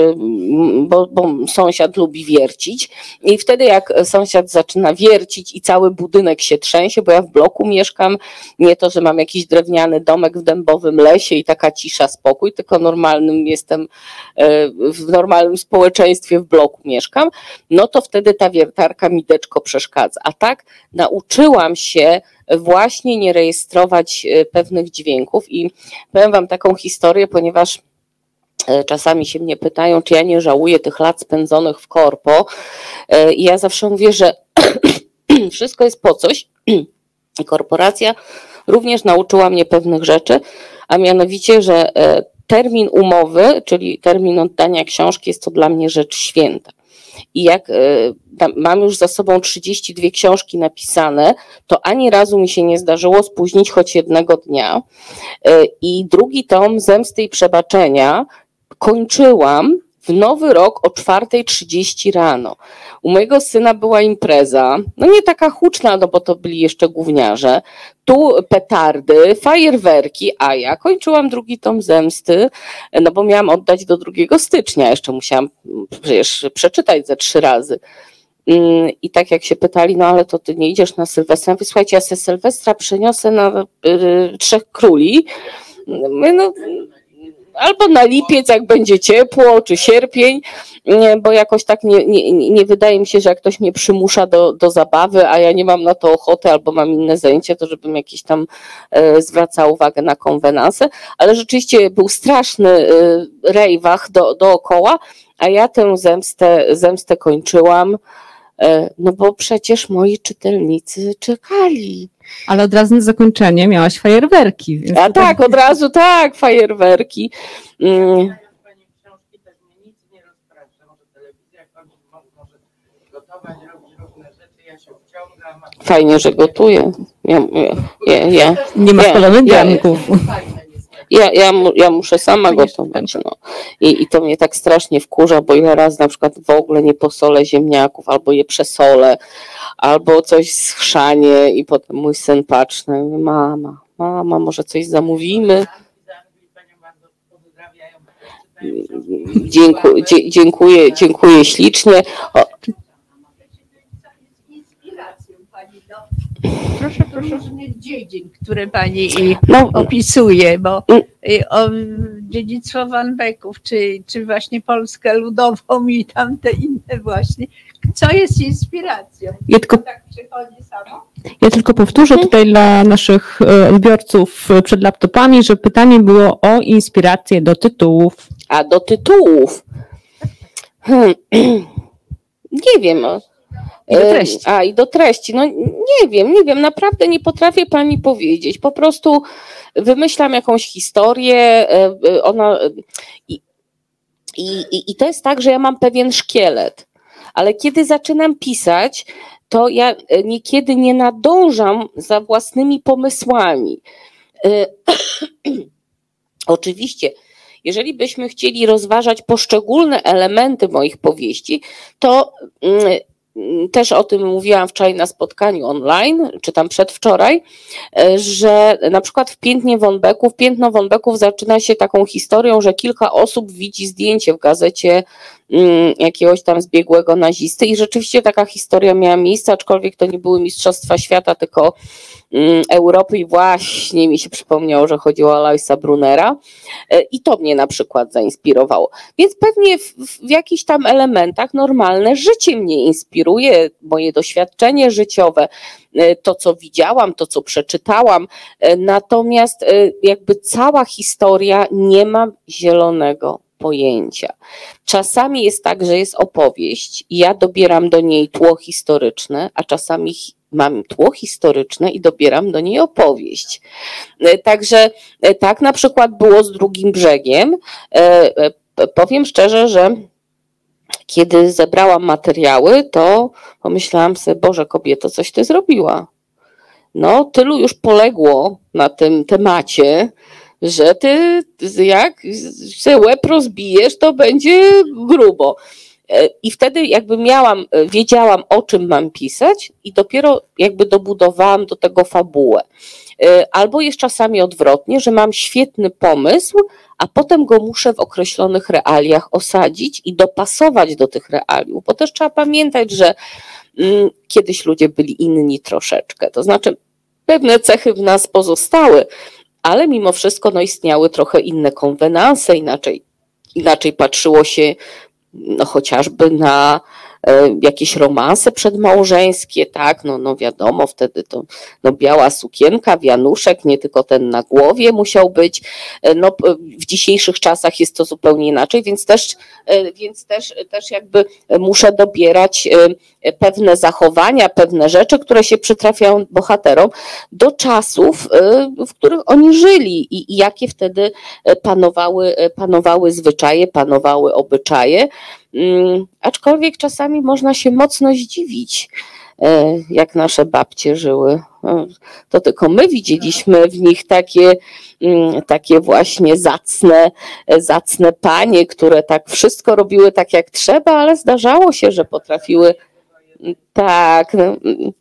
bo, bo sąsiad lubi wiercić. I wtedy, jak sąsiad zaczyna wiercić i cały budynek się trzęsie, bo ja w bloku mieszkam, nie to, że mam jakiś drewniany domek w dębowym lesie i taka cisza, spokój, tylko normalnym jestem, e, w normalnym społeczeństwie w bloku mieszkam, no to wtedy ta wiertarka mideczko przeszkadza. A tak nauczyłam się właśnie nie rejestrować e, pewnych dźwięków i powiem wam taką historię, ponieważ e, czasami się mnie pytają, czy ja nie żałuję tych lat spędzonych w korpo E, i ja zawsze mówię, że (clears throat) wszystko jest po coś i (clears throat) korporacja również nauczyła mnie pewnych rzeczy, a mianowicie, że termin umowy, czyli termin oddania książki jest to dla mnie rzecz święta. I jak tam mam już za sobą 32 książki napisane, to ani razu mi się nie zdarzyło spóźnić choć jednego dnia. E, I drugi tom Zemsty i Przebaczenia kończyłam w nowy rok o 4.30 rano. U mojego syna była impreza, no nie taka huczna, no bo to byli jeszcze gówniarze. Tu petardy, fajerwerki, a ja kończyłam drugi tom Zemsty, no bo miałam oddać do 2 stycznia. Jeszcze musiałam przecież przeczytać ze trzy razy. Mm, I tak jak się pytali, no ale to ty nie idziesz na Sylwestra. Mówię, słuchajcie, ja se Sylwestra przeniosę na y, Trzech Króli. Mówię, No, albo na lipiec, jak będzie ciepło, czy sierpień, bo jakoś tak nie, nie, nie wydaje mi się, że jak ktoś mnie przymusza do, do zabawy, a ja nie mam na to ochoty, albo mam inne zajęcie, to żebym jakiś tam e, zwracał uwagę na konwenanse, ale rzeczywiście był straszny e, rejwach do, dookoła, a ja tę zemstę, zemstę kończyłam, e, no bo przecież moi czytelnicy czekali. Ale od razu na zakończenie miałaś fajerwerki. Więc A tak, od razu tak, fajerwerki. Mm. Ja Fajnie, że gotuję. Ja, ja, ja, ja, Nie ma Nie, spalonych ja- jest. Ja, ja, ja muszę sama Fajnie, gotować. No. I, I to mnie tak strasznie wkurza, bo ile razy na przykład w ogóle nie posolę ziemniaków, albo je przesolę, albo coś schrzanie i potem mój syn patrzy, mnie, mama, mama, może coś zamówimy. Dziękuję, dziękuję, dziękuję ślicznie. O, inspiracją pani do proszę, proszę różnych dziedzin, które pani i no, opisuje, bo Mm. y, o, dziedzictwo Van Becków, czy, czy właśnie Polskę Ludową i tamte inne właśnie, co jest inspiracją? Ja tylko, To tak przychodzi samo? ja tylko powtórzę tutaj dla naszych e, odbiorców e, przed laptopami, że pytanie było o inspirację do tytułów. A do tytułów. Hmm. (clears throat) Nie wiem. I do E, treści. A i do treści. No nie wiem, nie wiem, naprawdę nie potrafię pani powiedzieć. Po prostu wymyślam jakąś historię, e, e, ona i, i, i- to jest tak, że ja mam pewien szkielet, ale kiedy zaczynam pisać, to ja niekiedy nie nadążam za własnymi pomysłami. (clears throat) Oczywiście, jeżeli byśmy chcieli rozważać poszczególne elementy moich powieści, to mm, też o tym mówiłam wczoraj na spotkaniu online, czy tam przedwczoraj, e, że na przykład w Piętnie Wąbeków, Piętno Wąbeków zaczyna się taką historią, że kilka osób widzi zdjęcie w gazecie mm, jakiegoś tam zbiegłego nazisty i rzeczywiście taka historia miała miejsce, aczkolwiek to nie były Mistrzostwa Świata, tylko mm, Europy i właśnie mi się przypomniało, że chodziło o Aloisa Brunera E, i to mnie na przykład zainspirowało. Więc pewnie w, w jakichś tam elementach normalne życie mnie inspiruje, moje doświadczenie życiowe, e, to co widziałam, to co przeczytałam, e, natomiast e, jakby cała historia nie ma zielonego pojęcia. Czasami jest tak, że jest opowieść i ja dobieram do niej tło historyczne, a czasami mam tło historyczne i dobieram do niej opowieść. Także tak na przykład było z drugim brzegiem. Powiem szczerze, że kiedy zebrałam materiały, to pomyślałam sobie, Boże, kobieto, coś ty zrobiła. No, tylu już poległo na tym temacie, że ty jak se łeb rozbijesz, to będzie grubo. E, I wtedy jakby miałam, e, wiedziałam o czym mam pisać i dopiero jakby dobudowałam do tego fabułę. E, Albo jest czasami odwrotnie, że mam świetny pomysł, a potem go muszę w określonych realiach osadzić i dopasować do tych realiów, bo też trzeba pamiętać, że mm, kiedyś ludzie byli inni troszeczkę, to znaczy pewne cechy w nas pozostały, ale mimo wszystko no, istniały trochę inne konwenanse, inaczej, inaczej patrzyło się no, chociażby na jakieś romanse przedmałżeńskie, tak, no, no wiadomo, wtedy to no, biała sukienka, wianuszek, nie tylko ten na głowie musiał być, E, no, w dzisiejszych czasach jest to zupełnie inaczej, więc też, e, więc też, też jakby muszę dobierać e, pewne zachowania, pewne rzeczy, które się przytrafiają bohaterom do czasów, e, w których oni żyli i, i jakie wtedy e, panowały, e, panowały zwyczaje, panowały obyczaje. Mm, Aczkolwiek czasami można się mocno zdziwić, e, jak nasze babcie żyły. E, To tylko my widzieliśmy w nich takie, mm, takie właśnie zacne, e, zacne panie, które tak wszystko robiły tak jak trzeba, ale zdarzało się, że potrafiły tak. no, mm,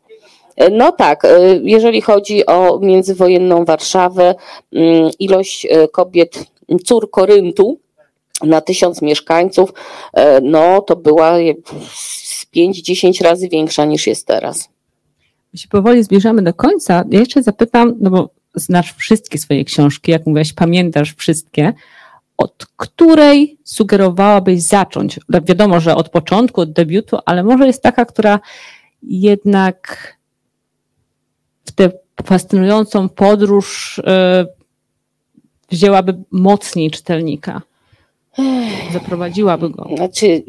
No tak, e, jeżeli chodzi o międzywojenną Warszawę, mm, ilość e, kobiet, cór Koryntu na tysiąc mieszkańców, e, no to była jak z 5-10 razy większa niż jest teraz. My się powoli zbliżamy do końca. Ja jeszcze zapytam, no bo znasz wszystkie swoje książki, jak mówiłaś, pamiętasz wszystkie. od której sugerowałabyś zacząć? Wiadomo, że od początku, od debiutu, ale może jest taka, która jednak w tę fascynującą podróż y, wzięłaby mocniej czytelnika, zaprowadziłaby go. Znaczy,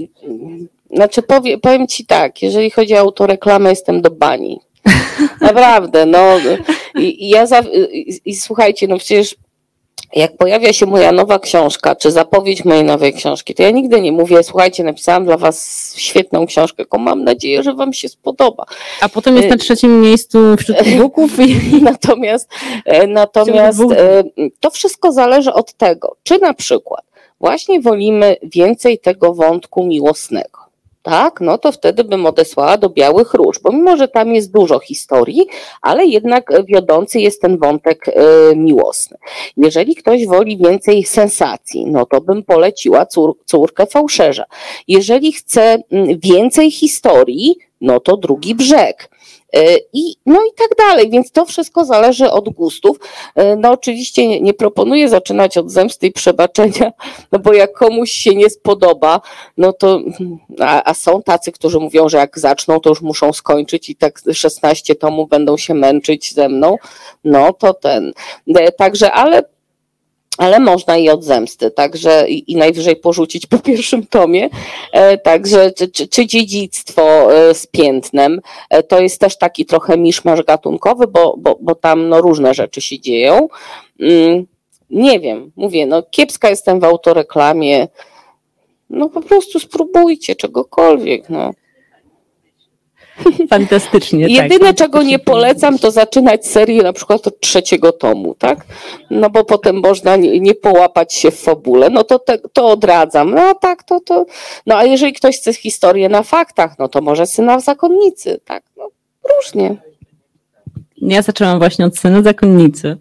znaczy powie, powiem ci tak, jeżeli chodzi o autoreklamę, jestem do bani. (laughs) Naprawdę, no. I, i ja za, i, i słuchajcie, no przecież jak pojawia się moja nowa książka, czy zapowiedź mojej nowej książki, to ja nigdy nie mówię, słuchajcie, napisałam dla was świetną książkę, tylko mam nadzieję, że wam się spodoba. A potem jest na trzecim miejscu wśród (laughs) e-booków. (laughs) natomiast e, natomiast e, to wszystko zależy od tego, czy na przykład właśnie wolimy więcej tego wątku miłosnego tak, no to wtedy bym odesłała do Białych Róż, pomimo, że tam jest dużo historii, ale jednak wiodący jest ten wątek y, miłosny. Jeżeli ktoś woli więcej sensacji, no to bym poleciła cór, córkę fałszerza. Jeżeli chce więcej historii, no to drugi brzeg. E, I, no i tak dalej, więc to wszystko zależy od gustów. E, no oczywiście nie, nie proponuję zaczynać od zemsty i przebaczenia, no bo jak komuś się nie spodoba, no to, a, a są tacy, którzy mówią, że jak zaczną, to już muszą skończyć i tak 16 tomów będą się męczyć ze mną, no to ten. E, także, ale ale można i od zemsty, także i, i najwyżej porzucić po pierwszym tomie. E, także czy, czy, czy, dziedzictwo e, z piętnem, e, to jest też taki trochę miszmasz gatunkowy, bo, bo, bo tam no, różne rzeczy się dzieją. Mm, nie wiem, mówię, no kiepska jestem w autoreklamie, no po prostu spróbujcie czegokolwiek, no. (laughs) Fantastycznie. Tak, Jedyne, tak, czego nie polecam, to zaczynać serię na przykład od trzeciego tomu, tak? No bo potem można nie, nie połapać się w fabule, no to, te, to odradzam. No a tak, to, to. No a jeżeli ktoś chce historię na faktach, no to może syna w zakonnicy, tak? No, różnie. Ja zaczęłam właśnie od syna zakonnicy.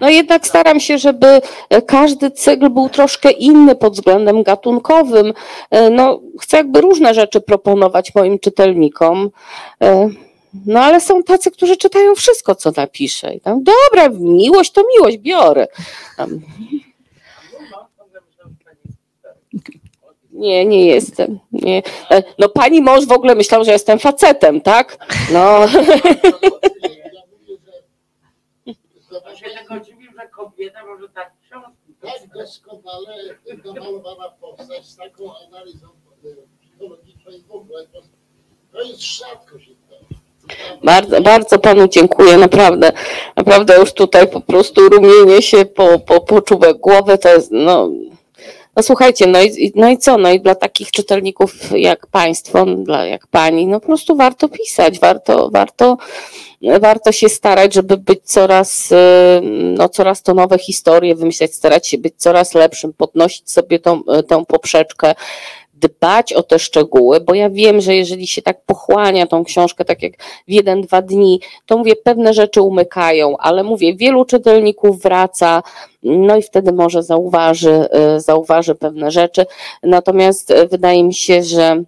No jednak staram się, żeby każdy cykl był troszkę inny pod względem gatunkowym. No, chcę jakby różne rzeczy proponować moim czytelnikom. No ale są tacy, którzy czytają wszystko, co napiszę. I tam, dobra, miłość to miłość, biorę. Tam. Nie, nie jestem. Nie. No pani mąż w ogóle myślał, że jestem facetem, tak? No. (laughs) Się tego dziwił, że kobieta może tak książki. Tak doskonale namalowana postać z taką analizą psychologiczną i w ogóle. To jest rzadkość. Bardzo, bardzo panu dziękuję, naprawdę. Naprawdę już tutaj po prostu rumienie się po, po, po czubek głowy to jest, no, no słuchajcie, no i, no i co? No i dla takich czytelników jak państwo, dla, jak pani, no po prostu warto pisać, warto, warto, warto się starać, żeby być coraz, no coraz to nowe historie wymyślać, starać się być coraz lepszym, podnosić sobie tą, tą poprzeczkę, dbać o te szczegóły, bo ja wiem, że jeżeli się tak pochłania tą książkę, tak jak w jeden, dwa dni, to mówię, pewne rzeczy umykają, ale mówię, wielu czytelników wraca, no i wtedy może zauważy, zauważy pewne rzeczy. Natomiast wydaje mi się, że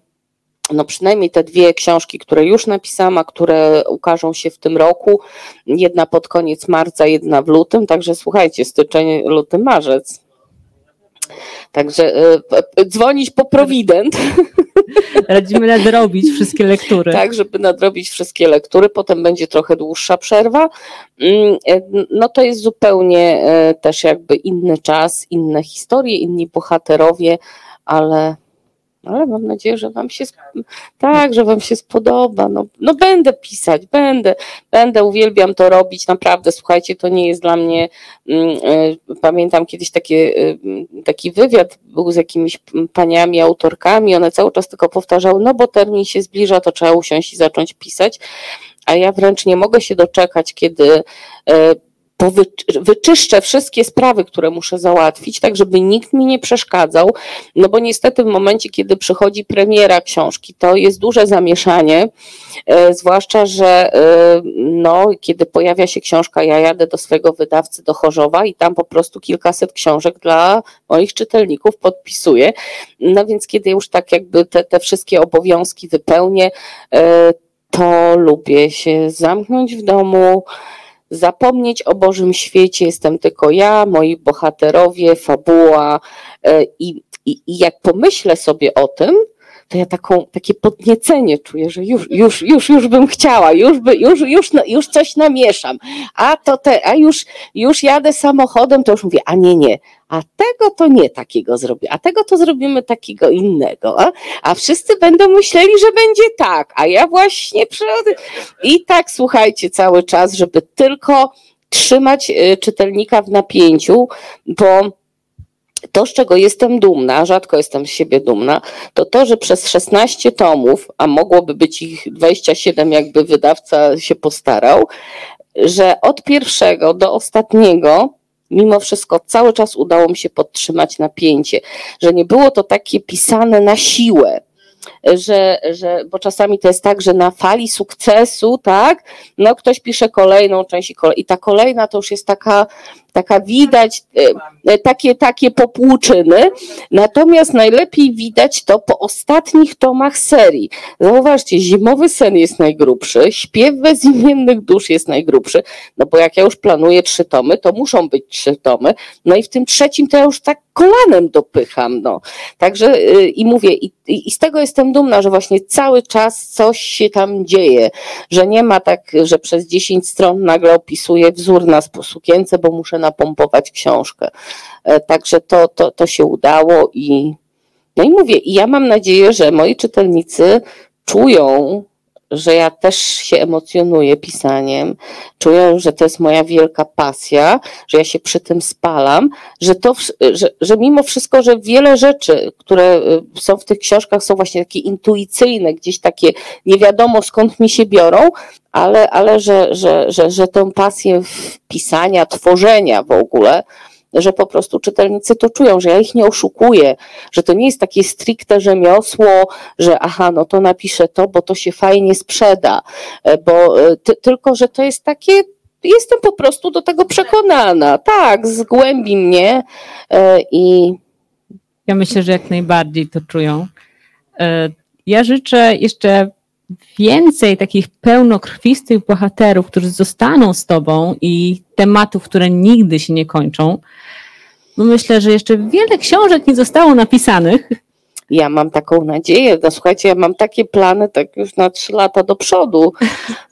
no przynajmniej te dwie książki, które już napisałam, a które ukażą się w tym roku, jedna pod koniec marca, jedna w lutym, także słuchajcie, styczeń, luty, marzec. Także y, dzwonić po prowident. (laughs) Radzimy nadrobić wszystkie lektury. Tak, żeby nadrobić wszystkie lektury, potem będzie trochę dłuższa przerwa. Mm, y, no to jest zupełnie y, też jakby inny czas, inne historie, inni bohaterowie, ale ale mam nadzieję, że Wam się, tak, że Wam się spodoba. No, no będę pisać, będę, będę, uwielbiam to robić, naprawdę, słuchajcie, to nie jest dla mnie, mm, e, pamiętam kiedyś takie, e, taki wywiad był z jakimiś paniami, autorkami, one cały czas tylko powtarzały, no bo termin się zbliża, to trzeba usiąść i zacząć pisać, a ja wręcz nie mogę się doczekać, kiedy e, wyczyszczę wszystkie sprawy, które muszę załatwić, tak żeby nikt mi nie przeszkadzał, no bo niestety w momencie, kiedy przychodzi premiera książki, to jest duże zamieszanie, e, zwłaszcza, że e, no, kiedy pojawia się książka, ja jadę do swojego wydawcy do Chorzowa i tam po prostu kilkaset książek dla moich czytelników podpisuję, no więc kiedy już tak jakby te, te wszystkie obowiązki wypełnię, e, to lubię się zamknąć w domu, zapomnieć o Bożym świecie, jestem tylko ja, moi bohaterowie, fabuła e, i, i, i jak pomyślę sobie o tym, to ja taką, takie podniecenie czuję, że już, już, już, już bym chciała, już, by, już, już, no, już coś namieszam, a to te, a już, już jadę samochodem, to już mówię, a nie, nie, a tego to nie takiego zrobię, a tego to zrobimy takiego innego, a, a wszyscy będą myśleli, że będzie tak, a ja właśnie przychodzę i tak słuchajcie cały czas, żeby tylko trzymać y, czytelnika w napięciu, bo to, z czego jestem dumna, rzadko jestem z siebie dumna, to to, że przez 16 tomów, a mogłoby być ich 27, jakby wydawca się postarał, że od pierwszego do ostatniego mimo wszystko cały czas udało mi się podtrzymać napięcie, że nie było to takie pisane na siłę, że, że, bo czasami to jest tak, że na fali sukcesu, tak, no ktoś pisze kolejną część i, kolej, i ta kolejna to już jest taka, taka widać, e, takie, takie popłuczyny, natomiast najlepiej widać to po ostatnich tomach serii. Zauważcie, Zimowy Sen jest najgrubszy, Śpiew Bezimiennych Dusz jest najgrubszy, no bo jak ja już planuję trzy tomy, to muszą być trzy tomy, no i w tym trzecim to ja już tak kolanem dopycham, no. Także y, i mówię, i, i z tego jestem dumna, że właśnie cały czas coś się tam dzieje, że nie ma tak, że przez 10 stron nagle opisuję wzór na sukience, bo muszę napompować książkę. E, także to, to, to się udało i no i mówię, i ja mam nadzieję, że moi czytelnicy czują że ja też się emocjonuję pisaniem, czuję, że to jest moja wielka pasja, że ja się przy tym spalam, że to, że, że mimo wszystko, że wiele rzeczy, które y, są w tych książkach są właśnie takie intuicyjne, gdzieś takie nie wiadomo skąd mi się biorą, ale, ale że, że, że, że tę pasję pisania, tworzenia w ogóle, że po prostu czytelnicy to czują, że ja ich nie oszukuję, że to nie jest takie stricte rzemiosło, że aha, no to napiszę to, bo to się fajnie sprzeda, e, bo e, ty, tylko, że to jest takie jestem po prostu do tego przekonana. Tak, zgłębi mnie e, i. Ja myślę, że jak najbardziej to czują. Ja życzę jeszcze więcej takich pełnokrwistych bohaterów, którzy zostaną z tobą i tematów, które nigdy się nie kończą. Bo myślę, że jeszcze wiele książek nie zostało napisanych. Ja mam taką nadzieję. No, słuchajcie, ja mam takie plany tak już na trzy lata do przodu. (laughs)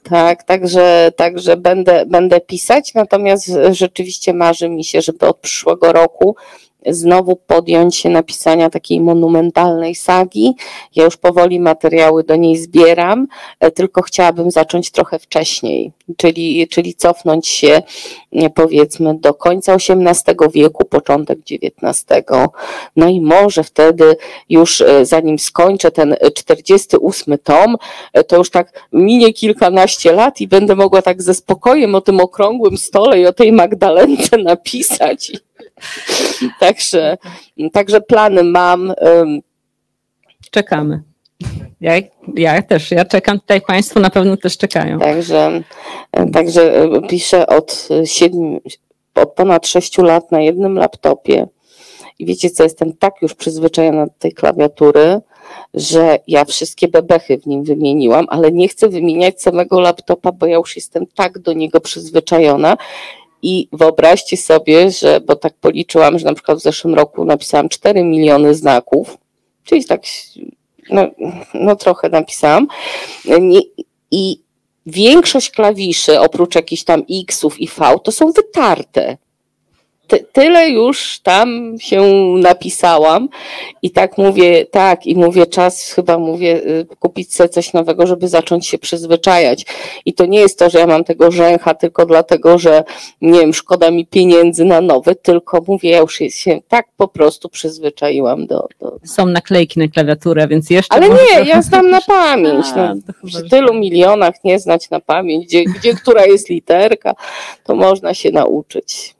Tak, także, także będę, będę pisać, natomiast rzeczywiście marzy mi się, żeby od przyszłego roku znowu podjąć się napisania takiej monumentalnej sagi. Ja już powoli materiały do niej zbieram, e, tylko chciałabym zacząć trochę wcześniej, czyli, czyli cofnąć się powiedzmy do końca XVIII wieku, początek XIX. No i może wtedy już e, zanim skończę ten 48 tom, e, to już tak minie kilkanaście lat i będę mogła tak ze spokojem o tym okrągłym stole i o tej Magdalence (laughs) napisać (laughs) także, także plany mam. Czekamy. Ja, ja też, ja czekam tutaj, Państwo na pewno też czekają. Także, także e, piszę od, siedmiu, od ponad sześciu lat na jednym laptopie. I wiecie co, jestem tak już przyzwyczajona do tej klawiatury, że ja wszystkie bebechy w nim wymieniłam, ale nie chcę wymieniać samego laptopa, bo ja już jestem tak do niego przyzwyczajona, i wyobraźcie sobie, że, bo tak policzyłam, że na przykład w zeszłym roku napisałam 4 miliony znaków, czyli tak, no, no trochę napisałam. I większość klawiszy, oprócz jakichś tam X-ów i V, to są wytarte ty, tyle już tam się napisałam i tak mówię, tak, i mówię, czas chyba mówię, y, kupić sobie coś nowego, żeby zacząć się przyzwyczajać. I to nie jest to, że ja mam tego rzęcha tylko dlatego, że nie wiem, szkoda mi pieniędzy na nowy, tylko mówię, ja już się tak po prostu przyzwyczaiłam do. do... Są naklejki na klawiaturę, więc jeszcze. Ale nie, ja znam na pamięć. No, przy tylu milionach nie znać na pamięć, gdzie, gdzie która jest literka, to można się nauczyć.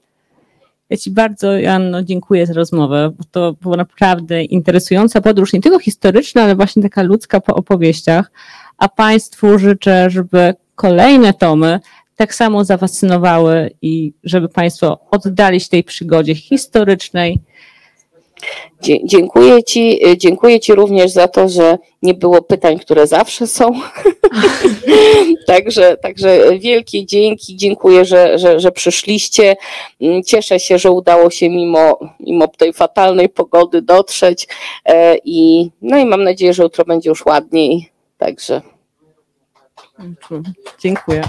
Ja Ci bardzo, Janno, dziękuję za rozmowę, bo to była naprawdę interesująca podróż, nie tylko historyczna, ale właśnie taka ludzka po opowieściach. A Państwu życzę, żeby kolejne tomy tak samo zafascynowały i żeby Państwo oddali się tej przygodzie historycznej, Dziękuję Ci, y, dziękuję Ci również za to, że nie było pytań, które zawsze są. (laughs) także, także wielkie dzięki, dziękuję, że, że, że przyszliście. Mm, Cieszę się, że udało się mimo, mimo tej fatalnej pogody dotrzeć e, i no i mam nadzieję, że jutro będzie już ładniej. Także Dziękuję.